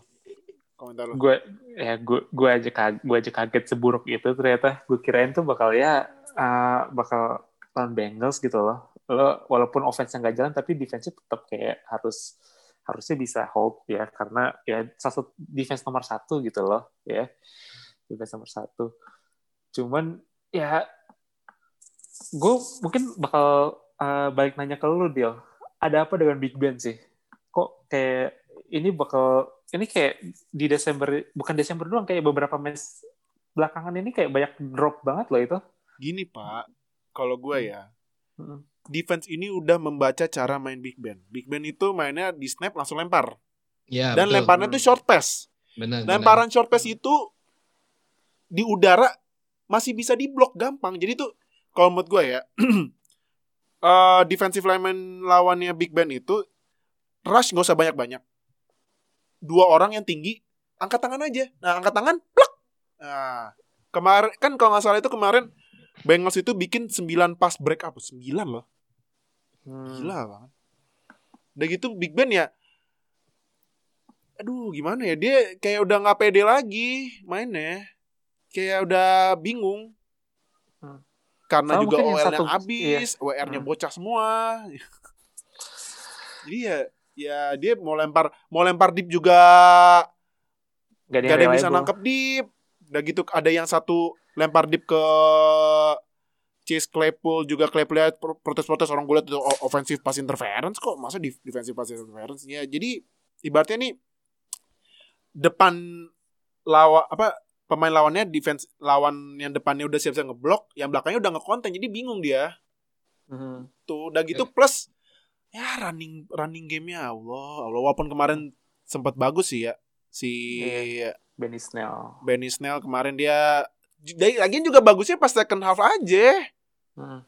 komentar lu. gue ya gue gue aja kaget, gue aja kaget seburuk itu ternyata gue kirain tuh bakal ya uh, bakal lawan Bengals gitu loh lo walaupun offense nggak jalan tapi defense tetap kayak harus harusnya bisa hold ya karena ya salah satu defense nomor satu gitu loh ya defense nomor satu cuman ya gue mungkin bakal uh, balik nanya ke lu Deal ada apa dengan Big Ben sih kok kayak ini bakal ini kayak di Desember bukan Desember doang kayak beberapa match belakangan ini kayak banyak drop banget loh itu. Gini pak, kalau gue ya, Mm. defense ini udah membaca cara main Big Ben. Big Ben itu mainnya di snap langsung lempar. Ya, Dan betul. lemparnya tuh short pass. Benar. benar. Lemparan short pass itu di udara masih bisa diblok gampang. Jadi tuh kalau menurut gue ya, [CLEARS THROAT] eh defensive lineman lawannya Big Ben itu rush nggak usah banyak-banyak. Dua orang yang tinggi, angkat tangan aja. Nah, angkat tangan, plak. Nah, kemarin kan kalau nggak salah itu kemarin Bengals itu bikin 9 pas break up, 9 loh. Hmm. Gila banget. Udah gitu Big Ben ya Aduh gimana ya Dia kayak udah gak pede lagi Mainnya Kayak udah bingung Hmm. Karena Sama juga OL-nya satu- habis WR-nya Hmm. bocah semua. Jadi ya Ya dia mau lempar Mau lempar deep juga. Gak ada Gak ada yang bisa nangkep deep. Udah gitu ada yang satu Lempar deep ke Chase Claypool juga. Claypool pro- protes-protes orang gue liat itu o- offensive pass interference kok? Masa di defensive pass interference ya jadi ibaratnya nih depan lawan apa pemain lawannya defense lawan yang depannya udah siap-siap ngeblok yang belakangnya udah ngekonten jadi bingung dia Mhm. tuh udah gitu plus ya running running gamenya Allah Allah walaupun kemarin sempat bagus sih ya si Benny Snell. Benny Snell kemarin dia dari lagian juga bagusnya pas second half aja Hmm.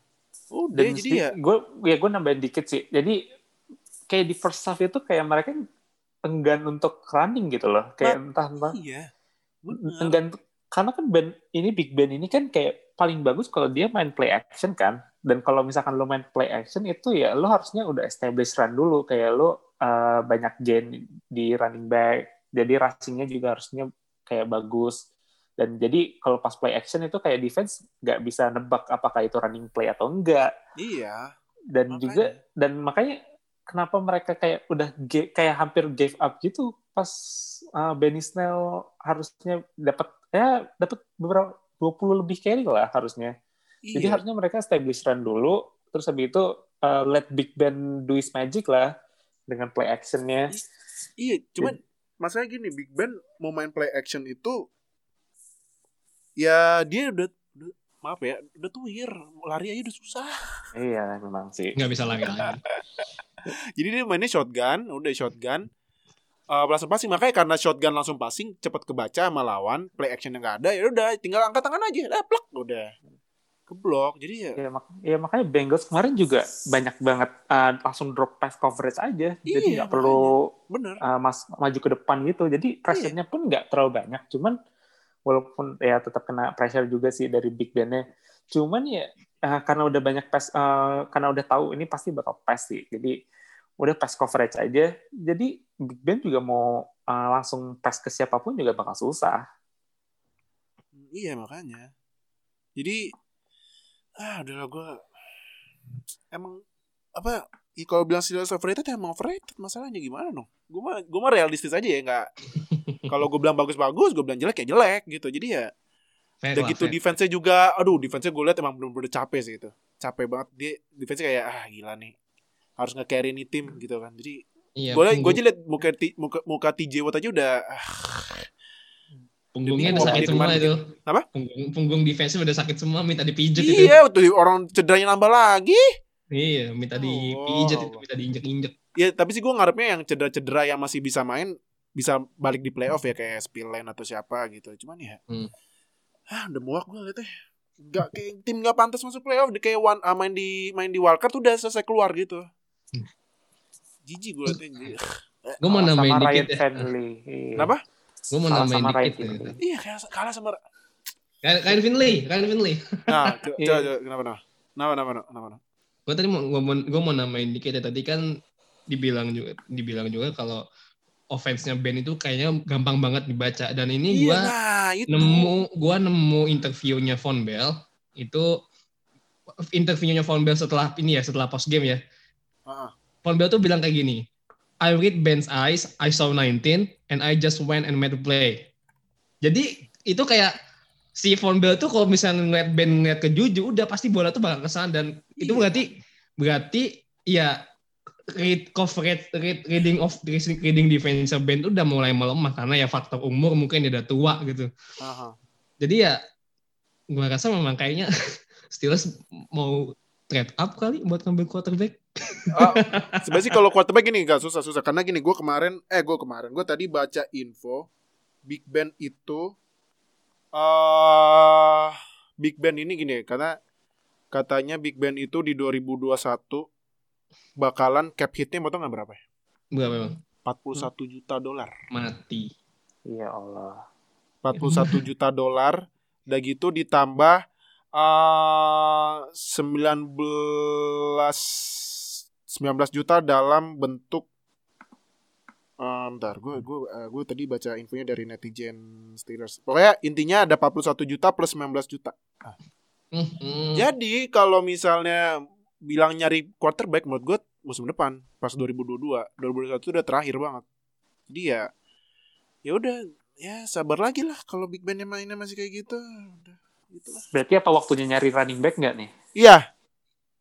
udah Dan jadi ya gue ya gue nambahin dikit sih. Jadi kayak di first half itu kayak mereka enggan untuk running gitu loh. Kayak entah entah iya bener. enggan karena kan Ben ini Big Ben ini kan kayak paling bagus kalau dia main play action kan. Dan kalau misalkan lo main play action itu ya lo harusnya udah establish run dulu kayak lo uh, banyak gain di running back. Jadi rushingnya juga harusnya kayak bagus. Dan jadi kalau pas play action itu kayak defense nggak bisa nebak apakah itu running play atau enggak iya dan Makanya. juga dan makanya kenapa mereka kayak udah kayak hampir gave up gitu pas uh, Benny Snell harusnya dapat ya dapat beberapa 20 lebih carry lah harusnya. Jadi iya harusnya mereka establish run dulu terus habis itu uh, let Big Ben do his magic lah dengan play actionnya. iya cuman masalahnya gini Big Ben mau main play action itu ya dia udah, udah maaf ya udah tuir lari aja udah susah Iya memang sih. Nggak bisa lagi lagi. [LAUGHS] jadi dia mainnya shotgun udah shotgun Eh langsung passing makanya karena shotgun langsung passing cepat kebaca sama lawan play action yang nggak ada ya udah tinggal angkat tangan aja dah plak udah keblok jadi ya Ya, mak- ya makanya Bengals kemarin juga banyak banget uh, langsung drop pass coverage aja. Jadi Iya, nggak perlu bener uh, mas maju ke depan gitu. Jadi pressure-nya pun nggak terlalu banyak. Cuman walaupun ya tetap kena pressure juga sih dari Big Ben-nya. Cuman ya uh, karena udah banyak pass, uh, karena udah tahu ini pasti bakal pass sih. Jadi udah pass coverage aja. Jadi Big Ben juga mau uh, langsung pass ke siapa pun juga bakal susah. Iya makanya. Jadi ah udahlah gue emang apa ya kalau bilang Steelers overrated emang overrated masalahnya gimana dong? Gue mah gue mah realistis aja ya nggak. [LAUGHS] kalau gue bilang bagus-bagus, gue bilang jelek ya jelek gitu. Jadi ya Fair udah lah, gitu fair. defense-nya juga, aduh defense-nya gue liat emang bener-bener capek sih gitu. Capek banget dia defense kayak ah gila nih harus nge-carry nih tim gitu kan. Jadi Iya, gue gue aja liat muka, muka, muka TJ Watt aja udah ah, punggungnya udah sakit di semua kemarin itu. Apa? Punggung, punggung defense udah sakit semua, minta dipijet itu. iya tuh orang cederanya nambah lagi. Iya, minta dipijet itu, Oh. minta diinjek-injek. Ya tapi sih gue ngarepnya yang cedera-cedera yang masih bisa main bisa balik di playoff ya kayak Spillane atau siapa gitu. Cuman ya, Hmm. ah udah muak gue liatnya. Gak kayak tim gak pantas masuk playoff. Kayak one, ah, main di main di wildcard udah selesai keluar gitu. Jijik gue liatnya. Gue mau nambahin sama dikit Ryan ya. Finley. Kenapa? Gue mau Ryan dikit. ya. Finley. Iya kayak kalah sama. Ryan Ryan Finley, Ryan Finley. [LAUGHS] Nah, coba, Iya. coba, coba, kenapa, kenapa, kenapa, kenapa, kenapa, kenapa, gue tadi mau gue mau, gua mau namain dikit ya tadi kan dibilang juga dibilang juga kalau offense-nya Ben itu kayaknya gampang banget dibaca dan ini Iya, gua nah, itu. nemu gua nemu interviewnya Von Bell itu interviewnya Von Bell setelah ini ya setelah post game ya Ah, Von Bell tuh bilang kayak gini I read Ben's eyes I saw 19 and I just went and made a play jadi itu kayak si Von Bell tuh kalau misalnya ngeliat Ben ngeliat ke Juju udah pasti bola tuh bakal ke sana dan itu Iya. berarti berarti ya read coverage read, reading of reading defense Ben tuh udah mulai melemah karena ya faktor umur mungkin dia udah tua gitu aha. jadi ya gua rasa memang kayaknya [LAUGHS] Steelers mau trade up kali buat ngambil quarterback Ah, sebenarnya sih kalau quarterback gini gak susah susah karena gini gue kemarin eh gue kemarin gue tadi baca info Big Ben itu eh Big Ben ini gini karena katanya Big Ben itu di 2021 bakalan cap hitnya mau tau nggak berapa ya? berapa memang 41 juta dolar. mati Ya Allah. 41 juta dolar. Udah gitu ditambah eh 19 19 juta dalam bentuk eh, bentar, gue gue gue tadi baca infonya dari netizen Steelers. Pokoknya intinya ada 41 juta plus 19 juta. Hmm, hmm. Jadi kalau misalnya bilang nyari quarterback menurut gue musim depan pas 2022, 2021 itu udah terakhir banget. Jadi ya ya udah ya sabar lagi lah kalau Big Ben mainnya masih kayak gitu. Udah gitu lah. Berarti apa waktunya nyari running back nggak nih? Iya.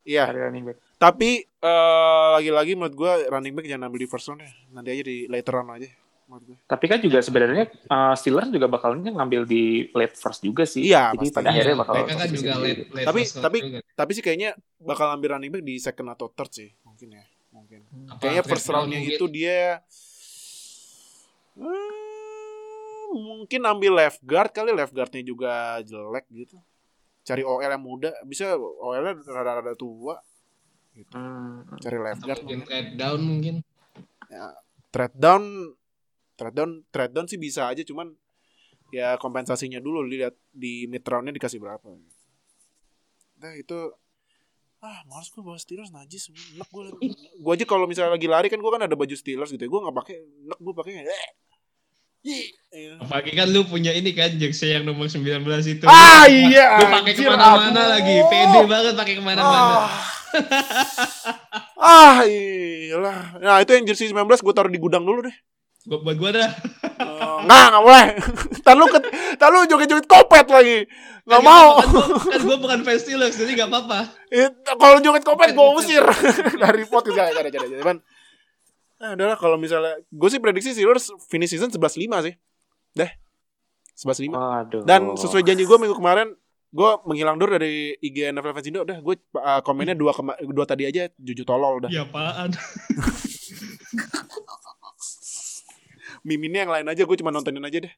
Iya, Nyari running back. Tapi eh, lagi-lagi menurut gue running back jangan ambil di first round ya. Nanti aja di later round aja menurut gue. Tapi kan juga sebenarnya uh, Steelers juga bakalnya ngambil di late first juga sih. Iya, Jadi pasti. pada akhirnya bakal mereka kan juga late, late Tapi- first tapi- juga. Tapi sih kayaknya bakal ambil running back di second atau third sih, mungkin ya. Mungkin. Apa Kayaknya first roundnya mungkin? itu dia hmm, mungkin ambil left guard kali left guardnya juga jelek gitu. Cari OL yang muda, bisa OL-nya rada-rada tua. Gitu. Hmm. Cari left guard. mungkin trade down mungkin Trade down, trade down, trade down sih bisa aja, cuman ya kompensasinya dulu lihat di mid roundnya dikasih berapa. Nah itu ah males gue bawa Steelers najis enak gue gue aja kalau misalnya lagi lari kan gue kan ada baju Steelers gitu ya gue nggak pakai enak gue pakai eh. Apalagi kan lu punya ini kan jersey yang nomor 19 itu ah iya lu pakai ke mana-mana lagi pede banget pakai ke mana-mana ah [LAUGHS] ah iyalah. Nah itu yang jersey 19 gue taruh di gudang dulu deh. Gua- buat gua dah. Eh, nggak nggak boleh. [LAUGHS] Tar lu ke, tar lu joget-joget kopet lagi. Nggak Kan mau. kan gua, [LAUGHS] kan gua bukan fans Steelers jadi nggak apa-apa. It- kalau joget kopet gue usir. Dari podcast gak ada ada cuman nah adalah kalau misalnya gue sih prediksi Steelers finish season 11-5 sih. Deh 11-5 Waduh. dan sesuai janji gue minggu kemarin gue menghilang dulu dari IG NFL Fans Indo udah gue uh, komennya dua kema- dua tadi aja jujur tolol udah ya apaan [LAUGHS] miminnya yang lain aja gue cuma nontonin aja deh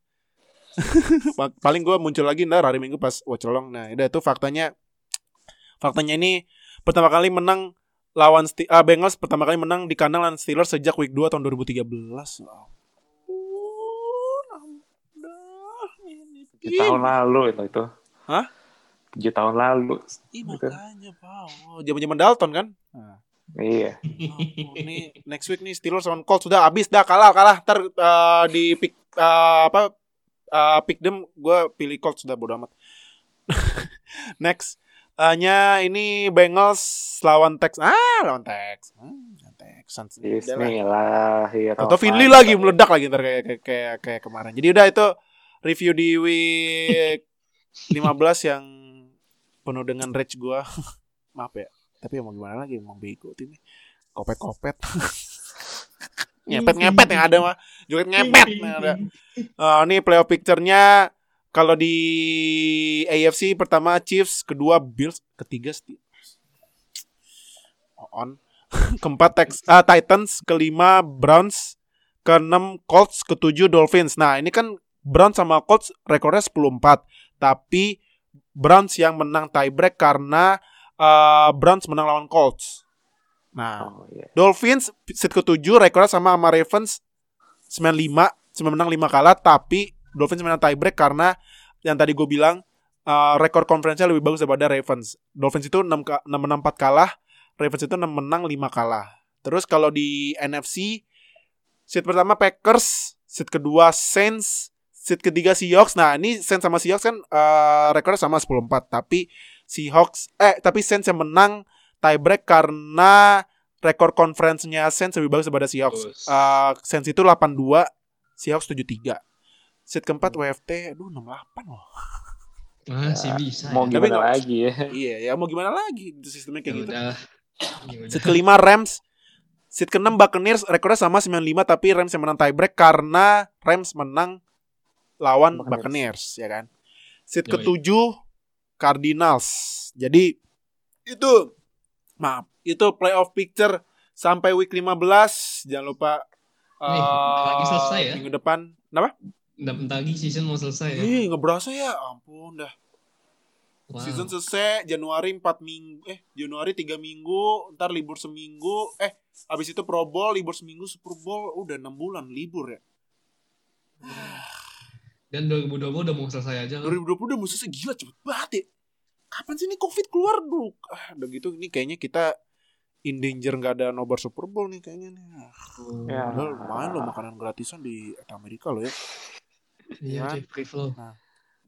Pa- paling gue muncul lagi ntar hari minggu pas watch along nah udah itu faktanya faktanya ini pertama kali menang lawan Sti- ah, Bengals pertama kali menang di kandang lawan Steelers sejak week 2 tahun 2013 Wow. Tujuh tahun lalu itu itu. Hah? Tujuh tahun lalu. Ih, Gitu. makanya Pak. Oh, zaman-zaman Dalton kan? Nah. Iya. Oh, ini next week nih Steelers lawan Colts sudah habis dah kalah kalah ntar eh, di pick eh, apa eh, pick them gue pilih Colts sudah bodo amat [LAUGHS] next hanya ini Bengals lawan Tex ah lawan Tex hmm, Texans Udah lah. Bismillahirrahmanirrahim. atau Finley lagi meledak lagi ntar kayak kayak kayak, kayak kemarin jadi udah itu review di week 15 yang penuh dengan rage gue [LAUGHS] maaf ya. Tapi mau gimana lagi? Emang bego timnya kopet kopet [LAUGHS] ngepet ngepet yang ada mah. Joget ngepet yang ada. Eh, ini playoff picture-nya. Kalau di AFC pertama Chiefs. Kedua Bills. Ketiga Steelers. On. [LAUGHS] Keempat Tex ah, Titans. Kelima Browns. Keenam Colts. Ketujuh Dolphins. Nah ini kan Browns sama Colts rekornya 10-4 tapi Browns yang menang tiebreak karena eh, Browns menang lawan Colts nah Oh, iya. Dolphins seat ke-7 rekornya sama sama Ravens 95 cuma menang 5 kalah tapi Dolphins menang tiebreak karena yang tadi gue bilang uh, rekor konferensinya lebih bagus daripada Ravens. Dolphins itu 6 ka- 6 menang 4 kalah, Ravens itu 6 menang 5 kalah. Terus kalau di NFC seat pertama Packers, seat kedua Saints, seat ketiga Seahawks. Nah, ini Saints sama Seahawks kan eh rekornya sama 10-4, tapi Seahawks eh tapi Saints yang menang tiebreak karena rekor conference-nya Saints lebih bagus daripada Seahawks. Eh, Saints itu 82, Seahawks 73. Seat keempat WFT, aduh 68 loh. Masih bisa. Mau ya. Tapi gimana nggak- lagi ya? [LAUGHS] Iya, ya mau gimana lagi itu sistemnya kayak Ya gitu. udah. Seat kelima Rams. Seat keenam Buccaneers rekornya sama 95 tapi Rams yang menang tiebreak karena Rams menang lawan Buccaneers. Buccaneers, ya kan. Seat Yoi. ketujuh Cardinals. Jadi itu maaf, itu playoff picture sampai week 15. Jangan lupa Nih, eh, lagi selesai ya. Minggu depan. Kenapa? Udah bentar lagi season mau selesai ya. Ih, nggak berasa ya. Ampun dah. Wow. Season selesai Januari 4 minggu eh Januari 3 minggu, ntar libur seminggu. Eh, habis itu Pro Bowl, libur seminggu, Super Bowl, udah 6 bulan libur ya. Dan 2020 udah mau selesai aja kan. 2020 udah musuh gila cepet banget ya. Kapan sih ini Covid keluar dulu? Ah, udah gitu ini kayaknya kita in danger nggak ada nobar Super Bowl nih kayaknya nih. Ah, Ya. Padahal lumayan loh makanan gratisan di Amerika loh ya. Iya, Kan? cuy, free flow.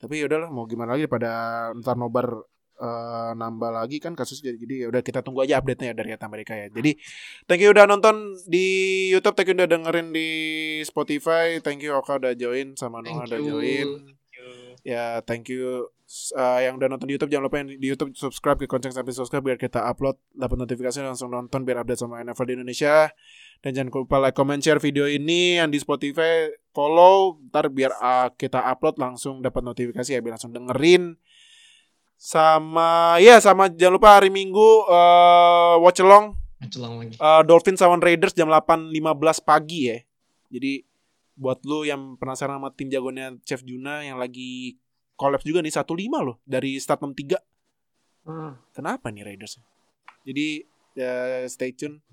Tapi ya udahlah mau gimana lagi pada ntar nobar eh, nambah lagi kan kasusnya jadi ya udah kita tunggu aja update-nya ya dari Amerika ya. Jadi thank you udah nonton di YouTube, thank you udah dengerin di Spotify, thank you Oka udah join sama Noah Thank udah you. join. Ya thank you uh, yang udah nonton di YouTube jangan lupa yang di YouTube subscribe ke konceng sampai subscribe biar kita upload dapat notifikasi langsung nonton biar update sama NFL di Indonesia dan jangan lupa like comment share video ini yang di Spotify follow ntar biar uh, kita upload langsung dapat notifikasi ya biar langsung dengerin sama ya sama jangan lupa hari Minggu uh, watch along Celang lagi. uh, Dolphins lawan Raiders jam 8.15 pagi ya. Jadi buat lu yang penasaran sama tim jagonya Chef Juna yang lagi collapse juga nih 1-5 loh dari start 6-3. Hmm. Kenapa nih Raiders? Jadi ya, stay tune.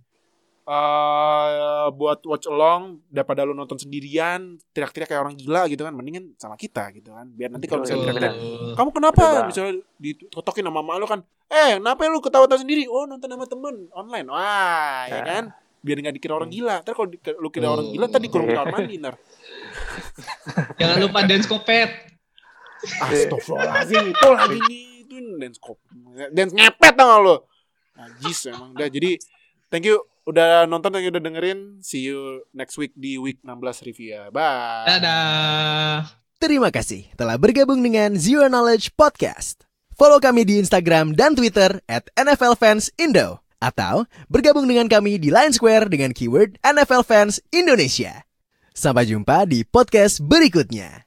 Uh, buat watch along daripada lu nonton sendirian teriak-teriak kayak orang gila gitu kan mendingan sama kita gitu kan. Biar nanti kalau misalnya teriak-teriak kamu kenapa? Betul. misalnya dikotokin sama mama lu kan eh kenapa lu ketawa-tawa sendiri? Oh nonton sama temen online. Wah ya Ya. kan? Biar nggak dikira orang gila. Ntar kalau lu kira orang Oh. gila tadi kurung kamar mandi ntar. [LAUGHS] Jangan lupa dance kopet. Astagfirullahaladzim itu lagi nih. Itu dance cop dance ngepet tau gak lo najis emang. Udah jadi thank you udah nonton you udah dengerin see you next week di week 16 review ya bye Dadah. Terima kasih telah bergabung dengan Zero Knowledge Podcast. Follow kami di Instagram dan Twitter at NFL Fans Indo. Atau bergabung dengan kami di Line Square dengan keyword NFL Fans Indonesia. Sampai jumpa di podcast berikutnya.